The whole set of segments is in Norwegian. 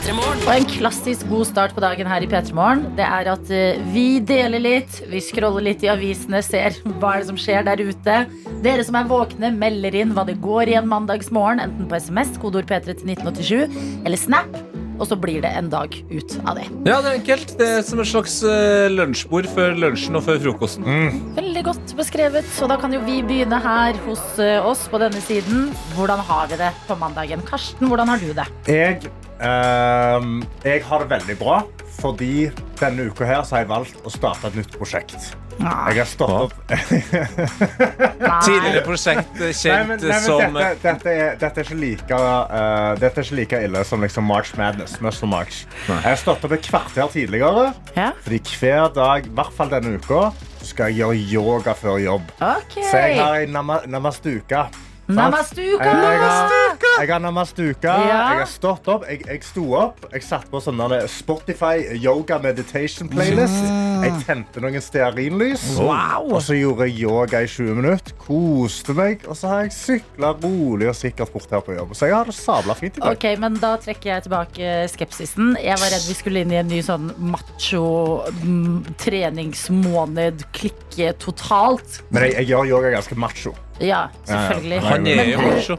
Og en klassisk god start på dagen her i P3 Morgen, det er at eh, vi deler litt, vi scroller litt i avisene, ser hva er det som skjer der ute. Dere som er våkne, melder inn hva det går i en mandagsmorgen, enten på SMS, kodeord P3 til 1987, eller Snap. Og så blir det en dag ut av det. Ja, det er enkelt. Det er som et slags eh, lunsjbord før lunsjen og før frokosten. Veldig godt beskrevet. Og da kan jo vi begynne her hos eh, oss på denne siden. Hvordan har vi det på mandagen? Karsten, hvordan har du det? Jeg, ehm, jeg har det veldig bra, fordi denne uka her så har jeg valgt å starte et nytt prosjekt. Jeg har stått opp Tidligere prosjekt kjent Nei, men, nei, men som dette, dette, er, dette, er ikke like, uh, dette er ikke like ille som liksom March Madness. Muscle March. Jeg har stått opp et kvarter tidligere, Ja. fordi hver dag, i hvert fall denne uka, skal jeg gjøre yoga før jobb. Okay. Så jeg har en nama, namastuka. Namastuka! Jeg, har, jeg har namastuka. Ja. Jeg har stått opp. Jeg, jeg sto opp. Jeg satte på sånn Spotify yoga meditation playlist. Jeg tente noen stearinlys. Wow. Og så gjorde jeg yoga i 20 minutter. Koste meg. Og så har jeg sykla rolig og sikkert bort her på jobb. Så jeg har det sabla fint i dag. Okay, men Da trekker jeg tilbake skepsisen. Jeg var redd vi skulle inn i en ny sånn macho mm, treningsmåned, klikke totalt. Men jeg, jeg gjør yoga ganske macho. Ja, selvfølgelig. Han er jo macho.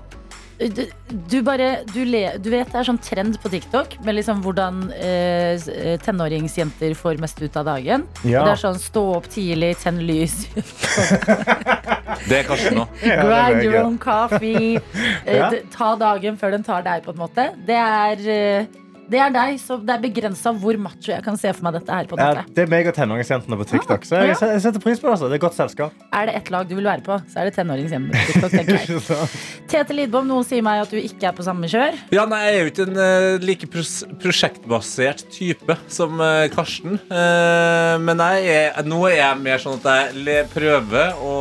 Du, du bare du, le, du vet det er sånn trend på TikTok med liksom hvordan eh, eh, tenåringsjenter får mest ut av dagen. Ja. Det er sånn stå opp tidlig, tenn lys, Det er kanskje nå. Ja, grind your own coffee. eh, Ja. Ta dagen før den tar deg, på en måte. Det er, eh, det er deg, så det er begrensa hvor macho jeg kan se for meg dette her. på en Ja, det er meg og tenåringsjentene på TikTok. Så jeg, jeg setter pris på det. Altså. Det er godt selskap. Er det ett lag du vil være på, så er det tenåringshjemmet på TikTok, tenker jeg. Tete Lidbom, noen sier meg at du ikke er på samme kjør. Ja, nei, Jeg er jo ikke en uh, like pros prosjektbasert type som uh, Karsten. Uh, men jeg er, nå er jeg mer sånn at jeg le prøver å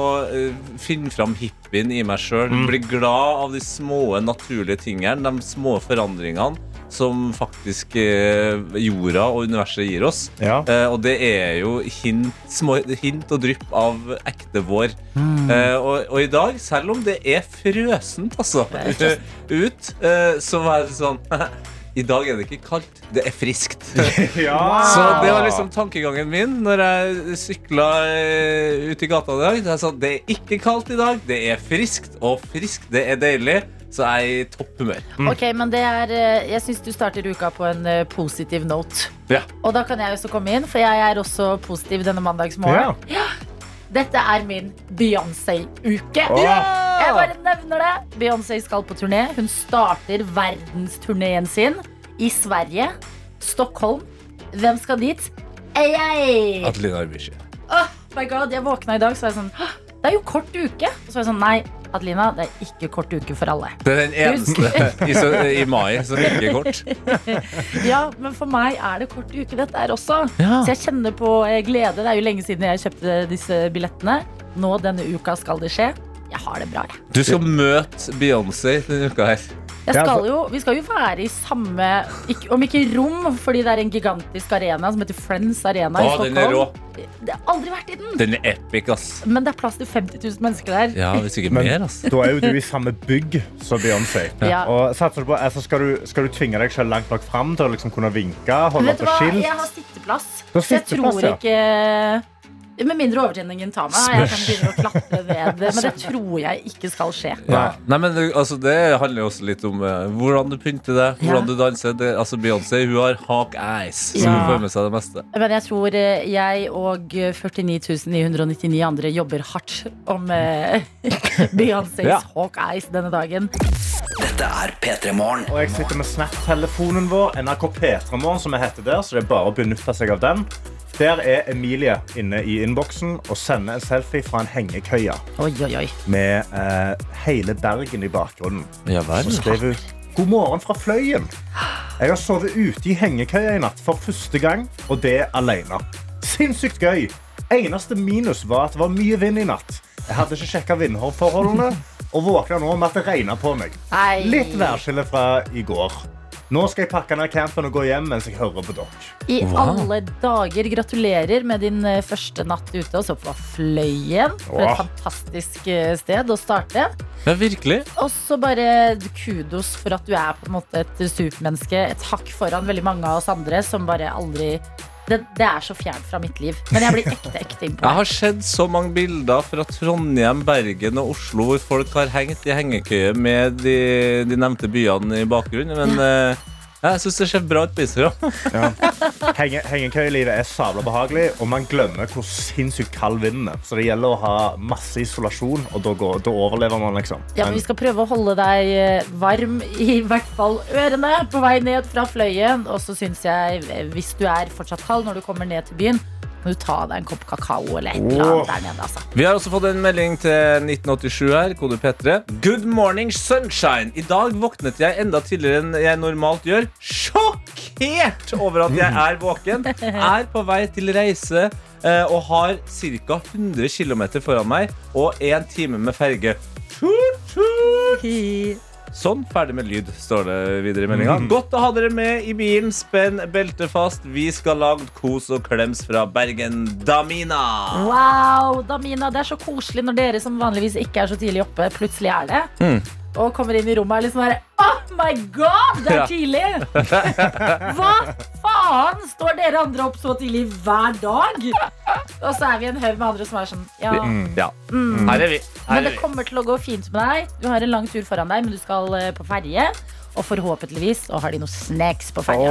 finne fram hippien i meg sjøl. Bli glad av de små, naturlige tingene, de små forandringene som faktisk eh, jorda og universet gir oss. Ja. Eh, og det er jo hint, små hint og drypp av ekte vår. Eh, og, og i dag, selv om det er frøsent altså, ut, eh, så var det sånn I dag er det ikke kaldt, det er friskt. Ja. Så det var liksom tankegangen min når jeg sykla ut i gata i dag. Det er, sånn, det er ikke kaldt i dag, det er friskt, og friskt, det er deilig. Så jeg er i topp humør. Ok, men det er eh, Jeg syns du starter uka på en eh, positiv note. Ja. Og da kan jeg også komme inn, for jeg er også positiv denne mandagsmorgenen. Ja. Dette er min Beyoncé-uke. Jeg bare nevner det. Beyoncé skal på turné. Hun starter verdensturneen sin i Sverige. Stockholm. Hvem skal dit? Jeg! Adelina Ibishi. Oh my god, jeg våkna i dag, så var jeg sånn Det er jo kort uke. Og så var jeg sånn Nei, Adelina, det er ikke kort uke for alle. Det er den eneste i, så- i mai som ikke er kort. Ja, men for meg er det kort uke dette er også. Ja. Så jeg kjenner på eh, glede. Det er jo lenge siden jeg kjøpte disse billettene. Nå denne uka skal det skje. Jeg har det bra, jeg. Du skal møte Beyoncé denne uka her. Jeg skal jo, vi skal jo være i samme ikke, Om ikke rom, fordi det er en gigantisk arena som heter Friends Arena i Å, den er rå. Det har aldri vært i den. Den er epic, ass. Men det er plass til 50 000 mennesker der. Ja, hvis ikke Men- mer, ass. Da er jo du i samme bygg som Beyoncé. Ja. Og satser du på, altså skal, du, skal du tvinge deg selv langt nok fram til å liksom kunne vinke? Holde Vet du på hva, skilt? jeg har sitteplass. Så jeg tror ja. ikke Med mindre overtenningen tar meg. Jeg kan begynne å klatre ned. Men det tror jeg ikke skal skje. Ja. Nei, men det- altså, Det handler jo også litt om uh, hvordan du pynter deg, hvordan Ja. du danser. Det, altså Beyoncé hun har hawk eyes, så Ja. hun får med seg det meste. Men jeg tror eh, jeg og 49 999 andre jobber hardt om uh, Beyoncés Ja. Hawkeyes denne dagen. Dette er P3 Morgen. Og jeg sitter med Snap-telefonen vår, NRK P3morgen, som jeg heter der, så det er bare å benytte seg av den. Der er Emilie inne i innboksen og sender en selfie fra en hengekøye Oi, oi, oi. med eh, hele Bergen i bakgrunnen. Ja Så skrev hun God morgen fra Fløyen. Jeg har sovet ute i hengekøya i natt for første gang, og det alene. Sinnssykt gøy. Eneste minus var at det var mye vind i natt. Jeg hadde ikke sjekka vindforholdene og våkna nå med at det regna på meg. Litt værskille fra i går. Nå skal jeg pakke ned campen og gå hjem mens jeg hører på dere. I Wow. alle dager, gratulerer med din eh, første natt ute. Og så på Fløyen. For et Åh. fantastisk eh, sted å starte. Ja, virkelig. Og så bare kudos for at du er på en måte et supermenneske. Et hakk foran veldig mange av oss andre som bare aldri det, det er så fjernt fra mitt liv. Men jeg blir ekte, ekte Jeg imponert. har sett så mange bilder fra Trondheim, Bergen og Oslo hvor folk har hengt i hengekøye med de, de nevnte byene i bakgrunnen. Men jeg syns det ser bra ut på Instagram. Ja. Henge, hengekøyelivet er sabla behagelig, og man glemmer hvor sinnssykt kald vinden er. Så det gjelder å ha masse isolasjon, og da, går, da overlever man, liksom. Ja, men Vi skal prøve å holde deg eh, varm, i hvert fall ørene, på vei ned fra Fløyen. Og så syns jeg, eh, hvis du er fortsatt kald når du kommer ned til byen, må du ta deg en kopp kakao eller et eller annet der nede. altså. Vi har også fått en melding til 1987 her, kode P3. Good morning, sunshine. I dag våknet jeg enda tidligere enn jeg normalt gjør. Sjokkert over at jeg er våken. Er på vei til reise eh, og har ca. 100 km foran meg og én time med ferge. Tut, tut. Sånn, ferdig med lyd, står det videre i meldinga. Godt å ha dere med i bilen. Spenn beltet fast. Vi skal lage kos og klems fra Bergen. Damina. Wow, Damina, det er så koselig når dere som vanligvis ikke er så tidlig oppe, plutselig er det. Mm. Og kommer inn i rommet og er liksom bare Oh my god, det er tidlig! Hva faen? Står dere andre opp så tidlig hver dag? Og så er vi en haug med andre som er sånn Ja. Ja. Her er vi. Her Men det kommer til å gå fint med deg. Du har en lang tur foran deg, men du skal eh, på ferje. Og forhåpentligvis og har de noen snacks på ferja.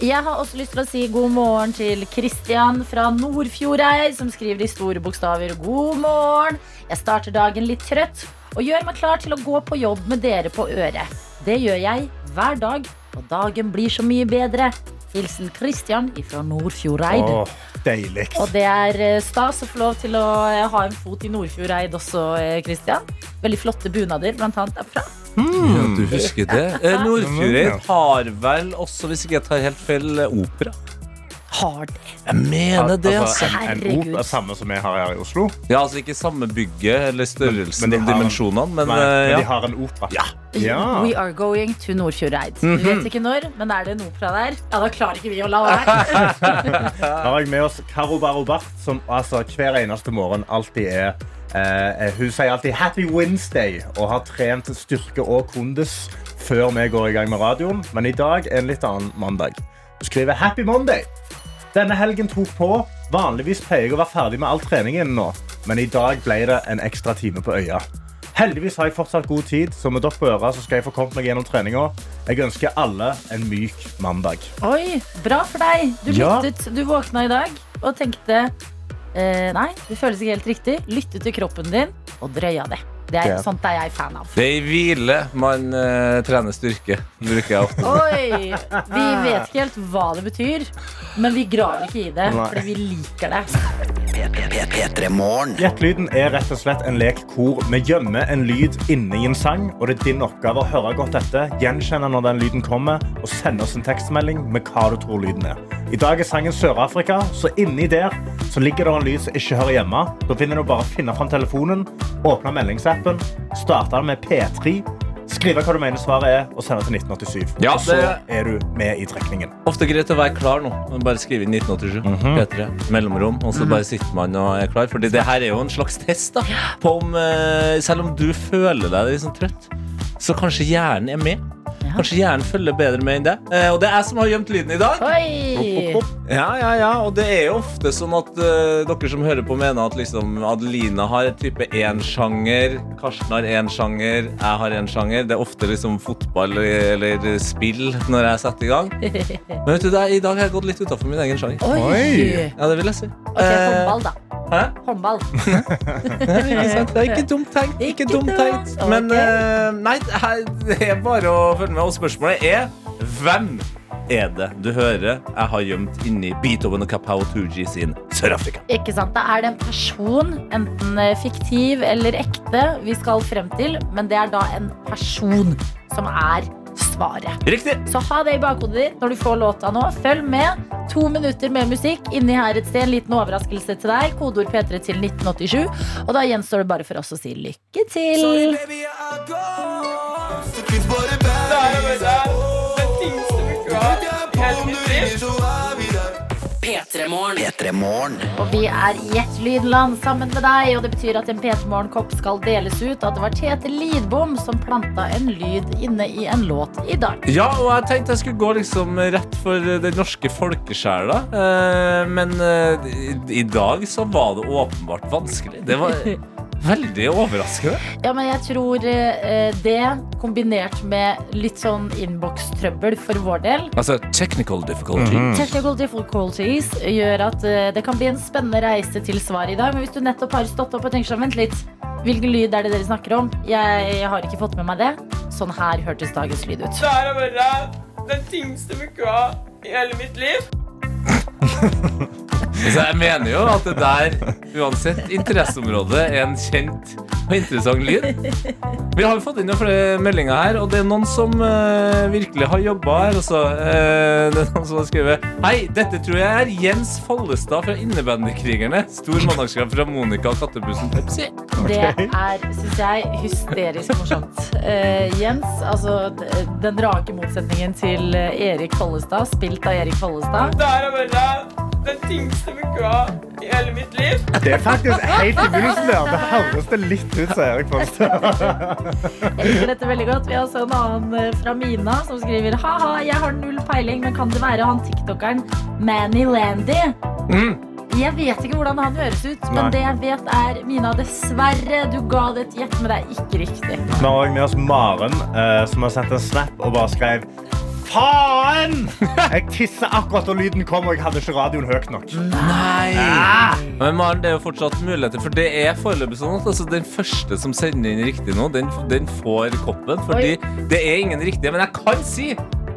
Jeg har også lyst til å si god morgen til Kristian fra Nordfjordeid, som skriver i store bokstaver 'God morgen'. Jeg starter dagen litt trøtt og gjør meg klar til å gå på jobb med dere på øret. Det gjør jeg hver dag, og dagen blir så mye bedre. Hilsen Kristian fra Nordfjordeid. åh, deilig. Og det er eh, stas å få lov til å eh, ha en fot i Nordfjordeid også, eh, Kristian. Veldig flotte bunader, blant annet derfra. Ja, du husker det? Eh, Nordfjordeid har vel også, hvis ikke jeg tar helt feil, eh, opera. Har de? Jeg mener det, altså. en, en op er samme som vi har her i Oslo. Ja, altså Ikke samme bygget eller størrelsen Men- men og har dimensjonene, men Nei, eh, men de har en opera. Ja. Ja. We are going to Nordfjordeid. Mhm. Vi vet ikke når, men er det en opera der? Ja, da klarer ikke vi å la være. Da har jeg med oss Karo Barobart, som altså hver eneste morgen alltid er Uh, Hun sier alltid 'Happy Wednesday' og har trent styrke og kondis før vi går i gang med radioen. Men i dag er en litt annen mandag. Hun skriver 'Happy Monday'. Denne helgen tok på. Vanligvis pleier jeg å være ferdig med all treningen nå, men i dag ble det en ekstra time på øya. Heldigvis har jeg fortsatt god tid, så med dere på øra så skal jeg få kommet meg gjennom treninga. Jeg ønsker alle en myk mandag. Oi, bra for deg. Du Ja. lyttet, du våkna i dag og tenkte eh, Nei, det føles ikke helt riktig. Lyttet til kroppen din og drøya det. Det er, Ja. Sånt er jeg fan av. Det er i hvile man uh, trener styrke, bruker jeg ofte. Oi, Vi vet ikke helt hva det betyr, men vi graver ikke i det Nei. fordi vi liker det. P3 Gjettelyden er rett og slett en lek hvor vi gjemmer en lyd inni en sang, og det er din oppgave å høre godt etter, gjenkjenne når den lyden kommer, og sende oss en tekstmelding med hva du tror lyden er. I dag er sangen Sør-Afrika, så inni der så ligger det en lyd som ikke hører hjemme. Da finner du bare å finne fram telefonen, åpne meldingsappen, starte den med P3, skrive hva du mener svaret er, og sende til 1987. Ja, og så det- er du med i trekningen. Ofte greit å være klar nå. Bare skrive inn 1987. P3, mellomrom, og så bare sitter man og er klar. Fordi det her er jo en slags test. da På om, eh, Selv om du føler deg litt sånn trøtt, så kanskje hjernen er med. Ja. Kanskje hjernen følger bedre med enn det. Eh, og det er jeg som har gjemt lyden i dag. Oi! Ja, ja, ja, og det er jo ofte sånn at uh, dere som hører på mener at liksom Adelina har et type én sjanger, Karsten har én sjanger, jeg har én sjanger. Det er ofte liksom fotball eller spill når jeg setter i gang. Men vet du, det er, i dag har jeg gått litt utafor min egen sjanger. Oi. Ja, det vil jeg si. Ok, håndball, da. Hæ? Håndball. Det er ikke dumt tenkt. Ikke Ikke dumt tenkt. Men eh, nei, det er bare å følge med. Og spørsmålet er hvem er det du hører jeg har gjemt inni Beethoven og Kapao Tooji sin Sør-Afrika? Ikke sant? Da er det en person, enten eh, fiktiv eller ekte, vi skal frem til. Men det er da en person som er svaret. Riktig! Så ha det i bakhodet ditt når du får låta nå. Følg med. To minutter med musikk inni her et sted. En liten overraskelse til deg. Kodeord P3 til 1987. Og da gjenstår det bare for oss å si lykke til. P3 Morgen. P3 Morgen. Og vi er i ett lydland sammen med deg, og det betyr at en P3 Morgen-kopp skal deles ut. At det var Tete Lidbom som planta en lyd inne i en låt i dag. Ja, og jeg tenkte jeg skulle gå liksom rett for den norske folkesjela. Eh, men eh, i dag så var det åpenbart vanskelig. Det var veldig overraskende. Ja, men jeg tror eh, det, kombinert med litt sånn innbokstrøbbel for vår del, Altså technical difficulty. Technical difficulties gjør at eh, det kan bli en spennende reise til svar i dag. Men hvis du nettopp har stått opp og tenkt sånn, vent litt, hvilken lyd er det dere snakker om? Jeg, har ikke fått med meg det. Sånn her hørtes dagens lyd ut. Det her er bare den tyngste uka i hele mitt liv. Så jeg mener jo at det der, uansett interesseområde, er en kjent og interessant lyd. Vi har jo fått inn noen flere meldinger her, og det er noen som uh, virkelig har jobba her. Også. Uh, det er noen som har skrevet Hei, dette tror jeg er Jens Follestad fra Innebandykrigerne. Stor mandagskraft fra Monica og Kattebussen Pepsi. Det er, syns jeg, hysterisk morsomt. Uh, Jens, altså den rake motsetningen til eh, Erik Follestad, spilt av Erik Follestad. Det er bare den tyngste i hele mitt liv. Det er faktisk helt i begynnelsen der. Det høres det litt ut som Erik Follestad. Jeg liker dette veldig godt. Vi har også en annen eh, fra Mina som skriver Ha-ha, jeg har null peiling, men kan det være han tiktokeren Manny Landy? Jeg vet ikke hvordan han høres ut, men Nei. det jeg vet er Mina, dessverre, du ga det et gjett, men det er ikke riktig. Vi har òg med oss Maren, eh, som har sendt en snap og bare skrev Faen! Jeg tissa akkurat da lyden kom, og jeg hadde ikke radioen høyt nok. Nei! Men Maren, det er jo fortsatt muligheter, for det er foreløpig sånn at altså, den første som sender inn riktig nå, den, den får koppen. Fordi det er ingen riktige. Men jeg kan si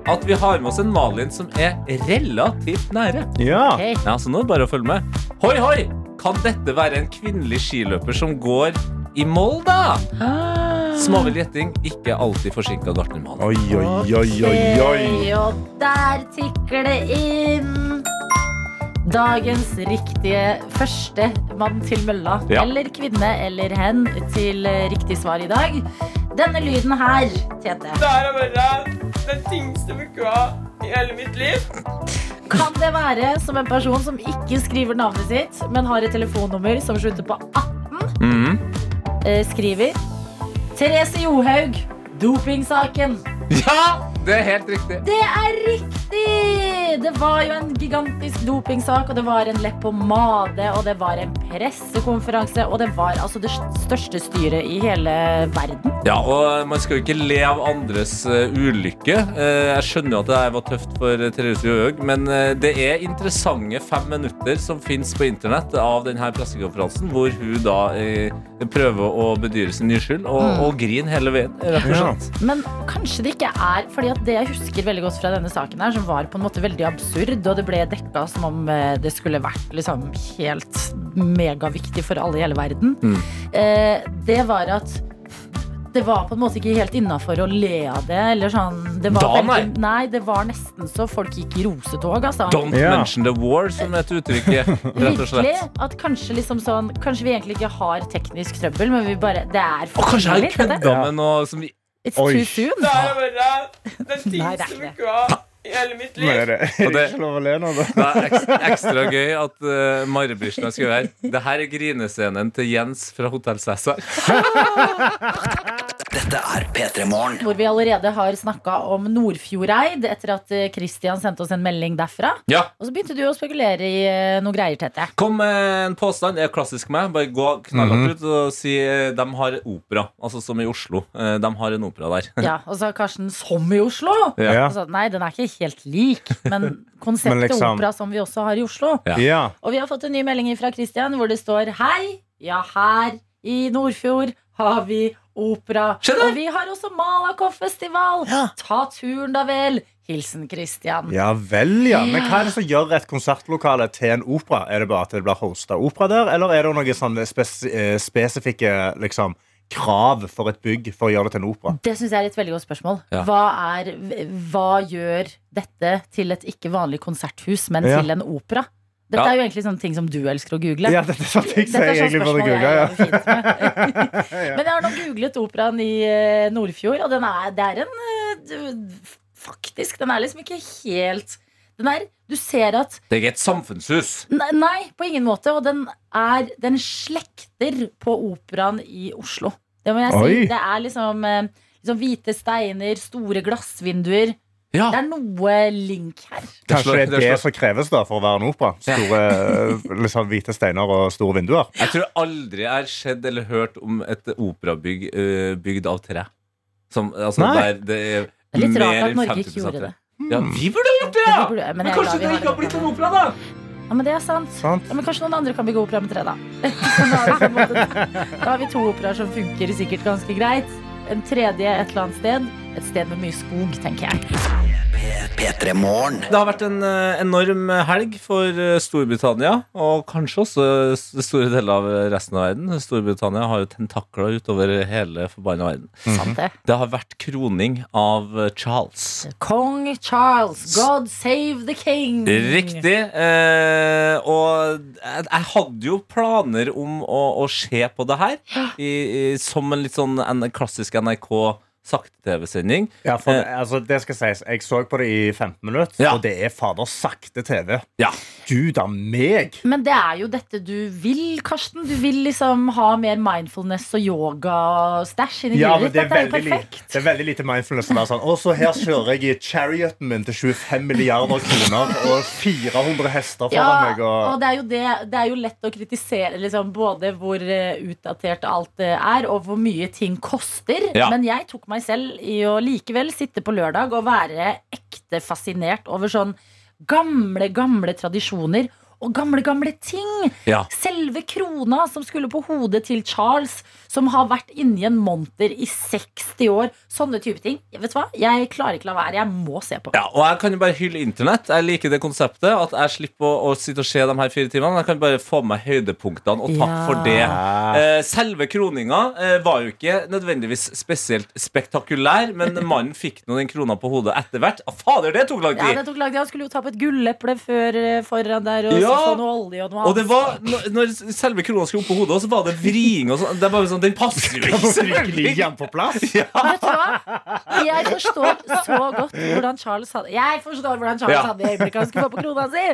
at vi har med oss en Malin som er relativt nære. Ja. okay. Ja, så nå er det bare å følge med. Hoi, hoi! Kan dette være en kvinnelig skiløper som går i mål, da? Småvill gjetting, ikke alltid forsinka gartnermann. Oi, oi, oi, oi, oi. Hey, og der tikker det inn. Dagens riktige første mann til mølla, Ja. eller kvinne eller hen, til eh, riktig svar i dag. Denne lyden her, Tete, Det her er bare den tyngste uka i hele mitt liv. kan det være som en person som ikke skriver navnet sitt, men har et telefonnummer som slutter på 18, Mhm. eh, skriver Therese Johaug, dopingsaken. Ja! Det er helt riktig. Det er riktig! Det var jo en gigantisk dopingsak, og det var en leppepomade, og det var en pressekonferanse, og det var altså det største styret i hele verden. Ja, og man skal jo ikke le av andres eh, ulykke. Eh, jeg skjønner jo at det var tøft for uh, Therese Johaug, men eh, det er interessante fem minutter som fins på internett av denne pressekonferansen, hvor hun da eh, prøver å bedyre sin uskyld og, og grine hele veien, rett og Ja. slett. Men kanskje det ikke er fordi at det jeg husker veldig godt fra denne saken her, som var på en måte veldig absurd, og det ble dekka som om eh, det skulle vært liksom helt megaviktig for alle i hele verden, Mm. eh, det var at det var på en måte ikke helt innafor å le av det. Eller sånn, det var Da, veldig, nei, det var nesten så folk gikk i rosetog, altså. Don't yeah. mention the war, som et uttrykk rett og Virkelig. slett. At kanskje liksom sånn Kanskje vi egentlig ikke har teknisk trøbbel, men vi bare Det er Og for kanskje jeg kødda med noe som vi It's Oi. too soon. Det Det er bare den Nei, i hele mitt Nå er det, er det ikke lov å le nå, da? Det er ekstra, ekstra gøy at uh, Mari-Brischen har skrevet. Det her er grinescenen til Jens fra Hotell Cæsar. Dette er P3 Morgen. Hvor vi allerede har snakka om Nordfjordeid etter at eh, Christian sendte oss en melding derfra. Ja, Og så begynte du å spekulere i noen noe greier, Tete. Kom med en påstand. Det er klassisk meg. Bare gå knallhardt ut og si eh, de har opera. Altså som i Oslo. Eh, De har en opera der. Ja, Og så har Karsten som i Oslo. Ja. Så, nei, den er ikke helt lik, men konseptet Men liksom- opera som vi også har i Oslo. Ja. Ja. Og vi har fått en ny melding fra Christian hvor det står Hei, ja her i Nordfjord har vi opera. Skjønner. Og vi har også Malakoff-festival. Ta turen, da vel. Hilsen Christian. ja vel, ja. Men hva er det som gjør et konsertlokale til en opera? Er det bare at det blir hosta opera der, eller er det noen sånne spes eh, spesifikke liksom, krav for et bygg for å gjøre det til en opera? Det syns jeg er et veldig godt spørsmål. Ja. Hva, er, hva gjør dette til et ikke vanlig konserthus, men Ja. til en opera? Dette Ja. er jo egentlig sånne ting som du elsker å google. Ja, dette er sånne ting som jeg egentlig burde google. Ja. Men jeg har nå googlet operaen i eh, Nordfjord, og den er, det er en eh, Faktisk, den er liksom ikke helt Den er, du ser at Det er ikke et samfunnshus. Nei, nei, på ingen måte. Og den, er, den slekter på operaen i Oslo. Det må jeg si. Oi. Det er liksom, eh, liksom hvite steiner, store glassvinduer. Ja. Det er noe link her. Kanskje det er det som kreves da for å være en opera? Store, eh, liksom hvite steiner og store vinduer. Jeg tror aldri jeg har sett eller hørt om et operabygg eh, bygd av tre. Som, altså, der det er Det er litt mer rart at Norge ikke gjorde det. Ja, vi burde ha gjort det, ja! Burde- men Men, kanskje glad det ikke har blitt en opera, da? Ja, men det er sant. Sant? Ja, men kanskje noen andre kan bygge opera med tre, da. da, har vi måte, da har vi to operaer som funker sikkert ganske greit. En tredje et eller annet sted. Et sted med mye skog, tenker jeg. P3 Det har vært en eh, enorm helg for eh, Storbritannia, og kanskje også store deler av resten av verden. Storbritannia har jo tentakler utover hele forbanna verden. Mm. det. Har vært kroning av eh, Charles. Kong Charles, God save the king. Riktig. Eh, og jeg, hadde jo planer om å, å se på det her i, i, som en litt sånn klassisk NRK sakte-TV-sending. Ja, for det, altså, det skal sies. Jeg så på det i 15 minutter, Ja. og det er fader sakte TV. Ja. Gud a meg! Men det er jo dette du vil, Karsten. Du vil liksom ha mer mindfulness og yoga og stæsj inni Ja, livet men ditt. det er, Dette er jo veldig, perfekt. det er veldig lite mindfulness. å være Sånn. Og så her kjører jeg i charioten min til 25 milliarder kroner og 400 hester foran Ja, meg. og Og, det er jo, det, det er jo lett å kritisere liksom, både hvor eh, utdatert alt eh, er, og hvor mye ting koster. Ja. Men jeg tok meg selv i å likevel sitte på lørdag og være ekte fascinert over sånn gamle, gamle tradisjoner. Og gamle, gamle ting! Ja. Selve krona som skulle på hodet til Charles, som har vært inni en monter i 60 år. Sånne type ting. Vet du hva? Jeg klarer ikke la være. Jeg må se på. Ja, og jeg kan jo bare hylle internett. Jeg liker det konseptet. At jeg slipper å, å sitte og se de her fire timene. Jeg kan bare få med meg høydepunktene, og takk Ja. for det. Eh, selve kroninga eh, var jo ikke nødvendigvis spesielt spektakulær, men mannen fikk nå den krona på hodet etter hvert. Ah, fader, det tok lang tid! Ja, det tok lang tid. Han skulle jo ta på et gulleple før, eh, foran der og Ja. så få noe olje og noe Og det var, når, når selve krona skulle opp på hodet, så var det vriing og sånn. Det er bare sånn, Den passer jo ikke! virkelig gi på plass. Vet du hva? Jeg forstår så godt hvordan Charles hadde Jeg forstår hvordan Charles Ja. hadde i øyeblikket han skulle få på krona si.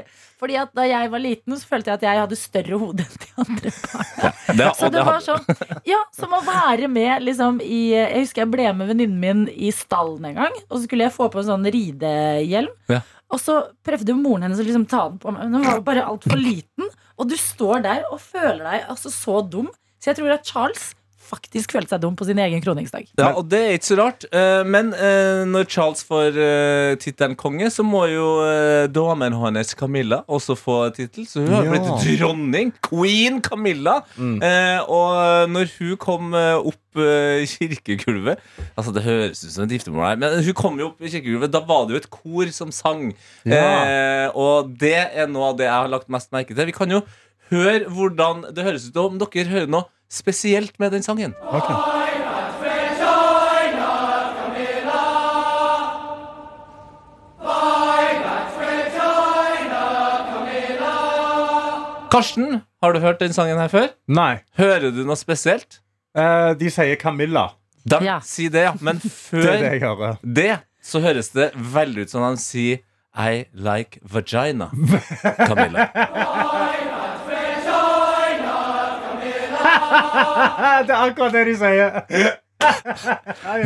Fordi at Da jeg var liten, så følte jeg at jeg hadde større hode enn de andre barna. Det, Så det det var sånn Ja, som å være med liksom i Jeg husker jeg ble med venninnen min i stallen en gang, og så skulle jeg få på en sånn ridehjelm. Ja. Og så prøvde jo moren hennes å liksom ta den på meg, men hun var jo bare altfor liten. Og du står der og føler deg altså så dum. Så jeg tror at Charles faktisk følte seg dum på sin egen kroningsdag. Ja, og det er ikke så rart. Eh, Men eh, når Charles får eh, tittelen konge, så må jo damen hans Camilla også få tittel. Så hun har Ja. blitt dronning. Queen Camilla. Mm. Og når hun kom opp kirkegulvet Altså Det høres ut som et giftermål her, men hun kom jo opp i kirkegulvet. Da var det jo et kor som sang. Eh, og det er noe av det jeg har lagt mest merke til. Vi kan jo høre hvordan det høres ut om dere hører noe spesielt med den sangen. Karsten, har du hørt den sangen her før? Nei. Hører du noe spesielt? Eh, de sier Camilla. De Ja. Si det, ja. Men før det det, jeg det, så høres det veldig ut som de sier I like vagina. Camilla. det er akkurat det de sier.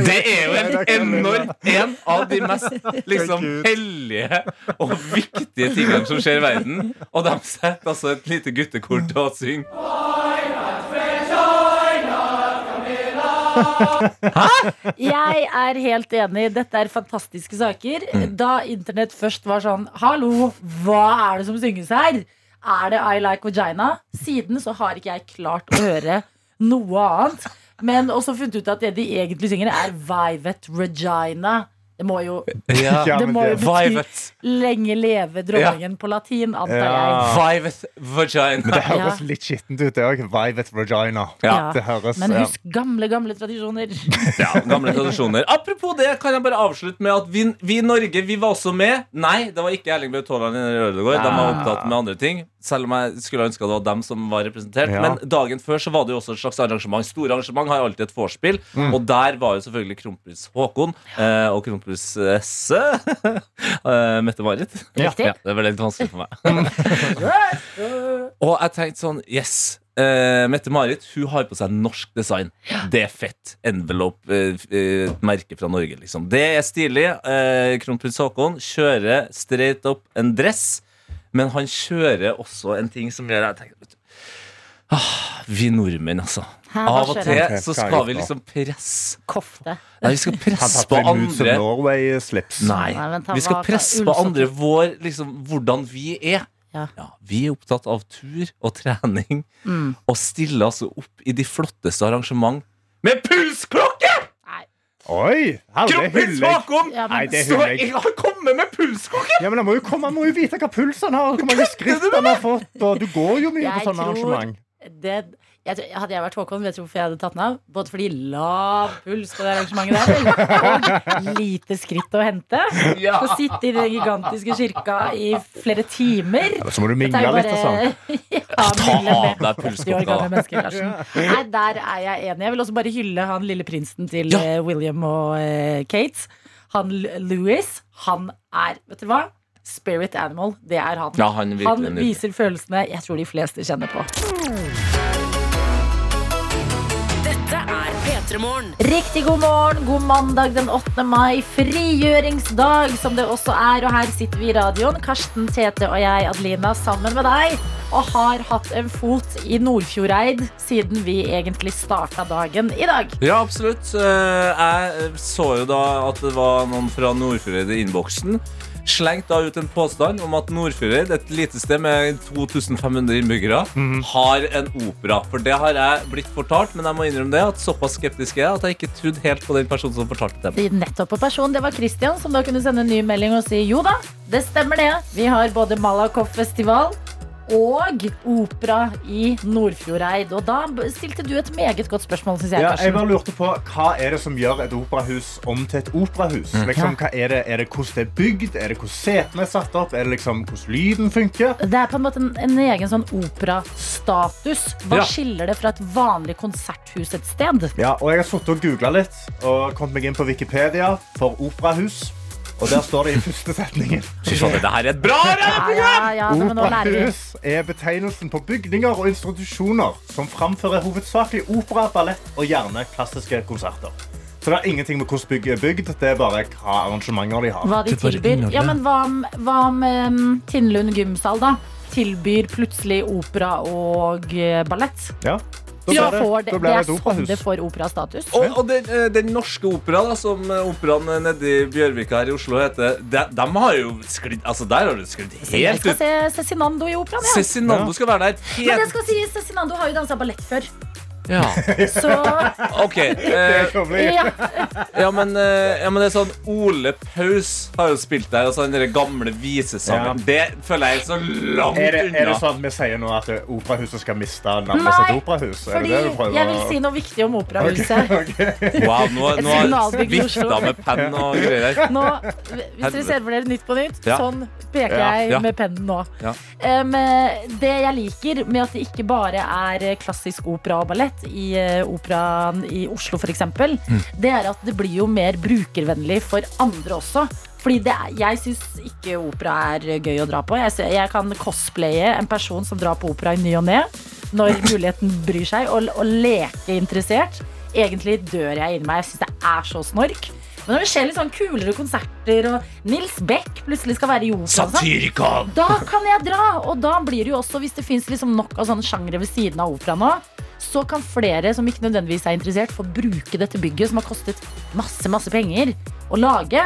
Det er jo en enorm En av de mest liksom hellige og viktige tingene som skjer i verden. Og de setter altså et lite guttekor til å synge. Jeg er helt enig. Dette er fantastiske saker. Mm. Da internett først var sånn Hallo, hva er det som synges her? Er det I like vagina? Siden så har ikke jeg klart å høre noe annet. Men også funnet ut at det de egentlig synger, er Vivet Regina. Det må jo Ja. Ja, Det men må jo bety Vivet. lenge leve dronningen på latin, antar Ja. jeg. Vivet vagina. Det høres Ja. litt skittent ut, det òg. Vivet vagina. Ja. Det høres Men ja. husk gamle, gamle tradisjoner. Ja, gamle tradisjoner. Apropos det, kan jeg bare avslutte med at vi, vi i Norge vi var også med. Nei, det var ikke Erling Braut Haaland i Ødegård. De var opptatt med andre ting. Selv om jeg skulle ønske det var dem som var representert. Ja. Men dagen før så var det jo også et slags arrangement. Store arrangement har alltid et vorspiel. Mm. Og der var jo selvfølgelig kronprins Haakon eh, og kronprinsesse eh, Mette-Marit. Ja. Ja, det ble litt vanskelig for meg. og jeg tenkte sånn Yes. Uh, Mette-Marit hun har på seg norsk design. Det er fett. Envelope, uh, uh, merke fra Norge, liksom. Det er stilig. Eh, Kronprins Haakon kjører straight up en dress, men han kjører også en ting som gjør jeg tenker, ah, Vi nordmenn, altså. Hæ, Av og til så skal vi liksom presse Kofte. Nei, vi skal presse på andre. Nei, vi skal presse på andre vår, liksom, hvordan vi er. Ja. vi er opptatt av tur og trening, Mm. og stiller altså opp i de flotteste arrangement med pulsklokke! Oi! Kronprins hyller jeg. Haakon! Ja, men- Nei, det Så hyller jeg. jeg har kommet med pulskokken! Ja, men han må jo komme, han må jo vite hva puls han har, hvor mange skritt han har fått. Og du går jo mye Jeg på sånne arrangement. Det, jeg, tror- hadde jeg vært Håkon, vet du hvorfor jeg hadde tatt den av? Både fordi lav puls på det arrangementet der, og lite skritt å hente. Ja. Å sitte i den gigantiske kirka i flere timer. ja, så må du mingle bare, litt og sånn. ja, Ta av deg 80 år pulsklokka. gamle da. mennesker, Nei, der er jeg enig. Jeg vil også bare hylle han lille prinsen til Ja. eh, William og uh, Kate. Han Louis, han er Vet du hva? Spirit animal. Det er han. Ja, han er Han viser følelsene jeg tror de fleste kjenner på. Riktig god morgen, god mandag den 8. mai. Frigjøringsdag, som det også er. Og her sitter vi i radioen, Karsten, Tete og jeg, Adelina, sammen med deg. Og har hatt en fot i Nordfjordeid siden vi egentlig starta dagen i dag. Ja, absolutt. Eh, Jeg så jo da at det var noen fra Nordfjordeid i innboksen. Slengt da ut en påstand om at Nordfjordeid, et lite sted med 2500 innbyggere, har en opera. For det har jeg blitt fortalt, men jeg må innrømme det at såpass skeptisk er jeg at jeg ikke trodde helt på den personen som fortalte det. Det er Nettopp på person, Det var Christian som da kunne sende en ny melding og si jo da, det stemmer det. Vi har både Malakoff-festival og opera i Nordfjordeid. Og da stilte du et meget godt spørsmål, syns jeg, Ja, jeg bare lurte på, Hva er det som gjør et operahus om til et operahus? Liksom, hva er, det, er det hvordan det er bygd? Er det hvordan setene er satt opp? Er det liksom hvordan lyden funker? Det er på en måte en, en egen sånn operastatus. Hva Ja. skiller det fra et vanlig konserthus et sted? Ja, og Jeg har sittet og googla litt og kommet meg inn på Wikipedia for operahus. Og der står det i første setningen Fy faen, det her er et bra radioprogram! ja, ja. Operahus er betegnelsen på bygninger og institusjoner som framfører hovedsakelig opera, ballett og gjerne klassiske konserter. Så det er ingenting med hvordan bygget er bygd, det er bare hva arrangementer de har. Hva de tilbyr. Ja, men hva om, hva om um, Tinnlund gymsal, da? Tilbyr plutselig opera og eh, ballett. Ja, Ja, får det, det, da det det er sånn det får operastatus. Og, og den, eh, den norske opera, da, som eh, operaen nede i Bjørvika her i Oslo heter, de, de har jo sklidd Altså, der har det sklidd Jeg skal ut. se Cezinando i operaen, ja. Cezinando skal være der. Men det skal sies, Cezinando har jo dansa ballett før. Ja. Så OK. Eh, ja, ja, men, eh, ja, men det er sånn Ole Paus har jo spilt der, altså den der gamle visesangen. Det føler jeg er så langt Er det, er det sånn at vi sier nå at operahuset skal miste navnet Nei, sitt operahus? Er fordi det det du prøver jeg vil si noe viktig om operahuset. Wow, nå, Et nå har jeg vifta med penn og greier her. Nå, hvis dere ser for dere Nytt på Nytt, Ja. sånn peker jeg ja. med pennen nå. Ja. Um, det jeg liker med at det ikke bare er klassisk opera og ballett i eh, operaen i Oslo f.eks., eksempel det er at det blir jo mer brukervennlig for andre også. Fordi det er, Jeg syns ikke opera er gøy å dra på. Jeg, jeg kan cosplaye en person som drar på opera i ny og ne, når muligheten bryr seg, og, og leke interessert. Egentlig dør jeg inni meg. Jeg syns det er så snork. Men når det skjer litt sånn kulere konserter, og Nils Beck plutselig skal være i opera og sånn, da kan jeg dra! Og da blir det jo også, hvis det fins liksom nok av sånne sjangre ved siden av opera nå, så kan flere som ikke nødvendigvis er interessert, få bruke dette bygget som har kostet masse, masse penger å lage.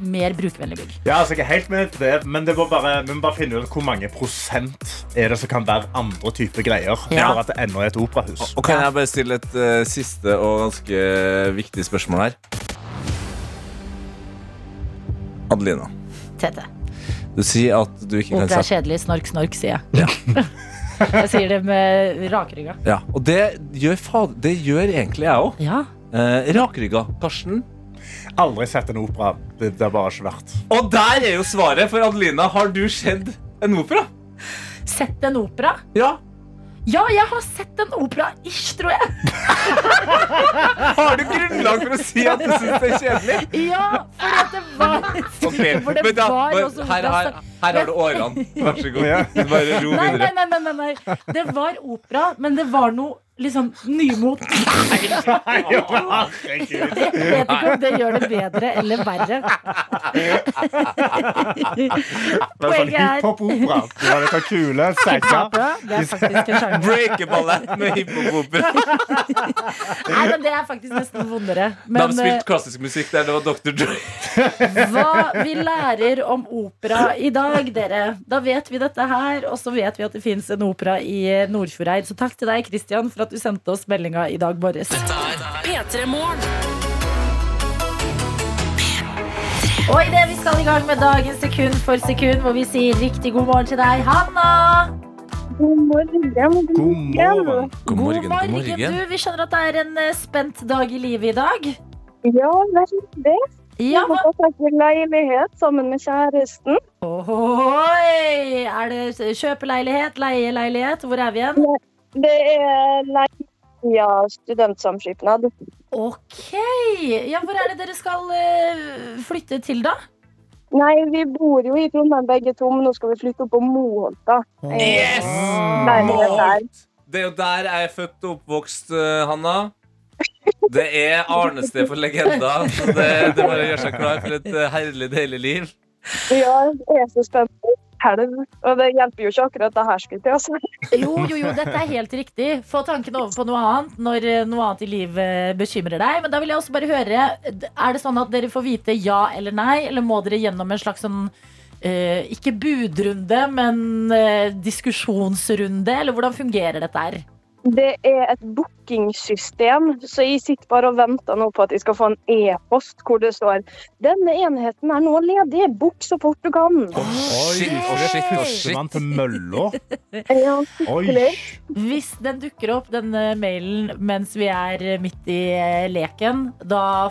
Mer brukervennlig bygg. Ja, altså, jeg er helt med det, men det må bare, vi må bare finne ut hvor mange prosent er det som kan være andre typer greier. Ja. For at det ennå er et operahus. Og kan jeg bare stille et uh, siste og ganske viktig spørsmål her? Adelina, Tete. du sier at du ikke kan Opera er kjedelig. Snork, snork, sier jeg. jeg sier det med rakrygga. ja, Og det gjør, faen, det gjør egentlig jeg òg. Ja. Eh, rakrygga. Karsten. Aldri sett en opera. Det, det er bare ikke verdt. Og der er jo svaret for Adelina. Har du sett en opera? Sett en opera? Ja, Ja, jeg har sett en opera. Ish, tror jeg. Har du grunnlag for å si at du syns det er kjedelig? Ja, fordi at det var okay. For det da, var også her, her, her har du årene. Vær så god. Ja. Bare ro videre. nei, nei, nei, nei, nei. Det var opera, men det var noe liksom nymot. Jeg vet ikke om det gjør det bedre eller verre. Det er sånn Poenget er hiphop-opera. Du har dette kule sekker. Det er faktisk en sjanger. Breakeballett med hiphop-opera. Nei, men det er faktisk nesten vondere. De Men spilte eh, klassisk musikk der. Det var Dr. Dre. hva vi lærer om opera i dag, dere. Da vet vi dette her, og så vet vi at det fins en opera i Nordfjordeid. Så takk til deg, Christian, for at du sendte oss meldinga i dag morges. P3 Morgen. Og idet vi skal i gang med dagens sekund for sekund, hvor vi sier riktig god morgen til deg, Hanna. God morgen. God morgen. God morgen, god morgen. Du, vi skjønner at det er en eh, spent dag i livet i dag. Ja, veldig. Ja, Jeg har fått i leilighet sammen med kjæresten. Ohoi! Er det kjøpeleilighet, leieleilighet? Hvor er vi igjen? Det er leia studentsamskipnad. Ok. Ja, hvor er det dere skal eh, flytte til, da? Nei, vi bor jo i Trondheim begge to, men nå skal vi flytte opp på Moholt, da. Yes! Det er jo der jeg er født og oppvokst, eh, Hanna. Det er arnested for legender. Så det, det er bare å gjøre seg klar for et eh, herlig, deilig liv. Ja, jeg er så spent på. Og det hjelper jo ikke akkurat det her, skulle si. Jo, jo, jo, dette er helt riktig. Få tankene over på noe annet når eh, noe annet i livet bekymrer deg. Men da vil jeg også bare høre, er det sånn at dere får vite ja eller nei, eller må dere gjennom en slags sånn eh, ikke budrunde, men eh, diskusjonsrunde, eller hvordan fungerer dette her? Det er et bookingsystem, så jeg sitter bare og venter nå på at jeg skal få en e-post hvor det står Denne enheten er nå ledig, book så fort du kan. Oi, Shit, er shit, førstemann til mølla. Ja, Oi. Hvis den dukker opp, denne mailen, mens vi er eh, midt i eh, leken, da,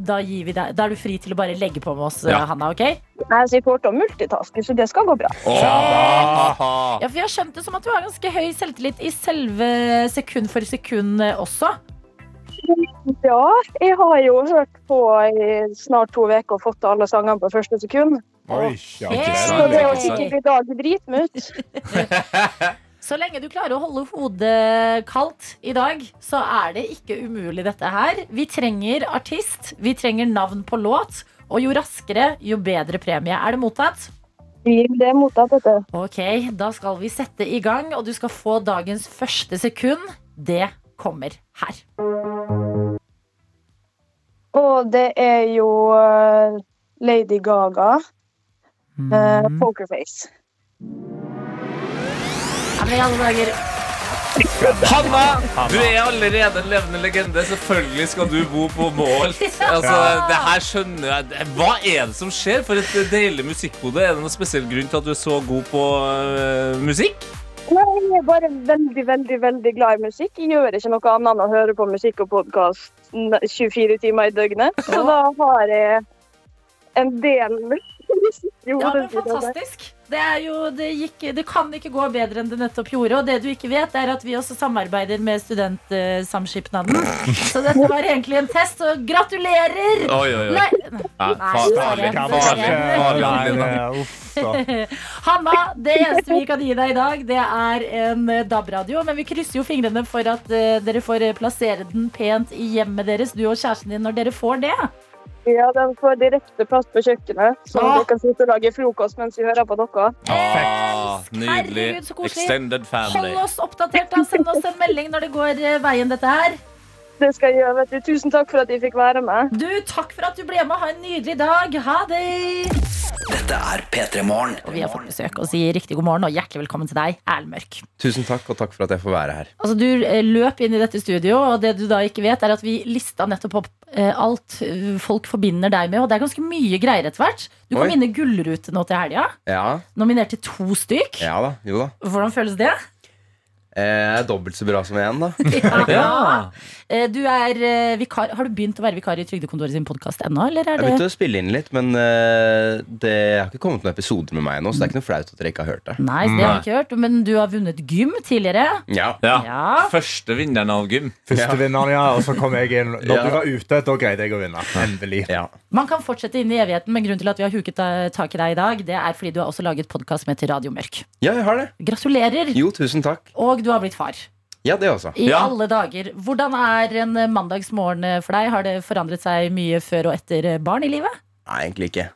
da, gir vi deg, da er du fri til å bare legge på med oss, eh, Ja. Hanna. ok? Nei, så jeg får til å multitaske, så det skal gå bra. Ja, for Jeg har skjønt det som at du har ganske høy selvtillit i selve sekund for sekund eh, også. Ja, jeg har jo hørt på i snart to uker og fått alle sangene på første sekund. Oi, ja, Ikke Så det er jo sikkert i dag dritmutt. Så lenge du klarer å holde hodet kaldt i dag, så er det ikke umulig dette her. Vi trenger artist, vi trenger navn på låt, og jo raskere, jo bedre premie. Er det mottatt? Det er mottatt, dette. Ok, da skal vi sette i gang, og du skal få dagens første sekund. Det kommer her. Og det er jo eh, Lady Gaga, eh, Pokerface. Ja, men i alle dager. Hanna, du er allerede en levende legende. Selvfølgelig skal du bo på Mål. Altså, det her skjønner jeg Hva er det som skjer? For et deilig musikkhode. Er det noen spesiell grunn til at du er så god på uh, musikk? Nei, jeg er bare veldig, veldig veldig glad i musikk. Jeg gjør ikke noe annet enn å høre på musikk og podkast 24 timer i døgnet. Så da har jeg en del musikk i hodet. Ja, men er fantastisk. Det, er jo, det, gikk, det kan ikke gå bedre enn det nettopp gjorde. Og det du ikke vet, er at vi også samarbeider med Studentsamskipnaden. Så dette var egentlig en test, og gratulerer! Oi, oi, oi. Nei, farlig. Hanna, det eneste vi kan gi deg i dag, det er en eh, DAB-radio. Men vi krysser jo fingrene for at eh, dere får eh, plassere den pent i hjemmet deres, du og kjæresten din, når dere får det. Ja, den får direkte plass på kjøkkenet, så Ah. dere kan sitte og lage frokost mens vi hører på dere. Ah, nydelig. Herregud, så koselig. Extended family. Hold oss oppdatert, da. Send oss en melding når det går eh, veien, dette her. Det skal jeg gjøre, vet du. Tusen takk for at jeg fikk være med. Du, takk for at du ble med. Ha en nydelig dag. Ha det! Dette er P3 Morgen. Og vi har fått besøk og sier riktig god morgen og hjertelig velkommen til deg, Erlend Mørk. Tusen takk, og takk for at jeg får være her. Altså, du eh, løp inn i dette studio, og det du da ikke vet, er at vi lista nettopp opp eh, alt eh, folk forbinder deg med, og det er ganske mye greier etter hvert. Du kan Oi. inn Gullrute nå til helga. Ja, Nominert til to stykk. ja da, jo da. Hvordan føles det? Eh, Jeg er dobbelt så bra som én, da. Ja. Eh, Du er eh, vikar. Har du begynt å være vikar i Trygdekontoret sin podkast ennå, eller Jeg er har begynt det å spille inn litt, men eh, det har ikke kommet noen episoder med meg ennå, så det er ikke noe flaut at dere ikke har hørt det. Nei, det har jeg ikke hørt. Men du har vunnet gym tidligere. Ja, Ja. Ja. Første vinneren av gym. Første vinneren, ja. Og så kom jeg inn. Når du var ute, da greide jeg å vinne. Endelig. ja. Man kan fortsette inn i evigheten, men grunnen til at vi har huket eh, tak i deg i dag, det er fordi du har også laget podkast med til Radio Mørk. ja, jeg har det. Gratulerer! Jo, tusen takk. Og du har blitt far. Ja, det også. I Ja. alle dager. Hvordan er en eh, mandagsmorgen eh, for deg? Har det forandret seg mye før og etter eh, barn i livet? Nei, egentlig ikke.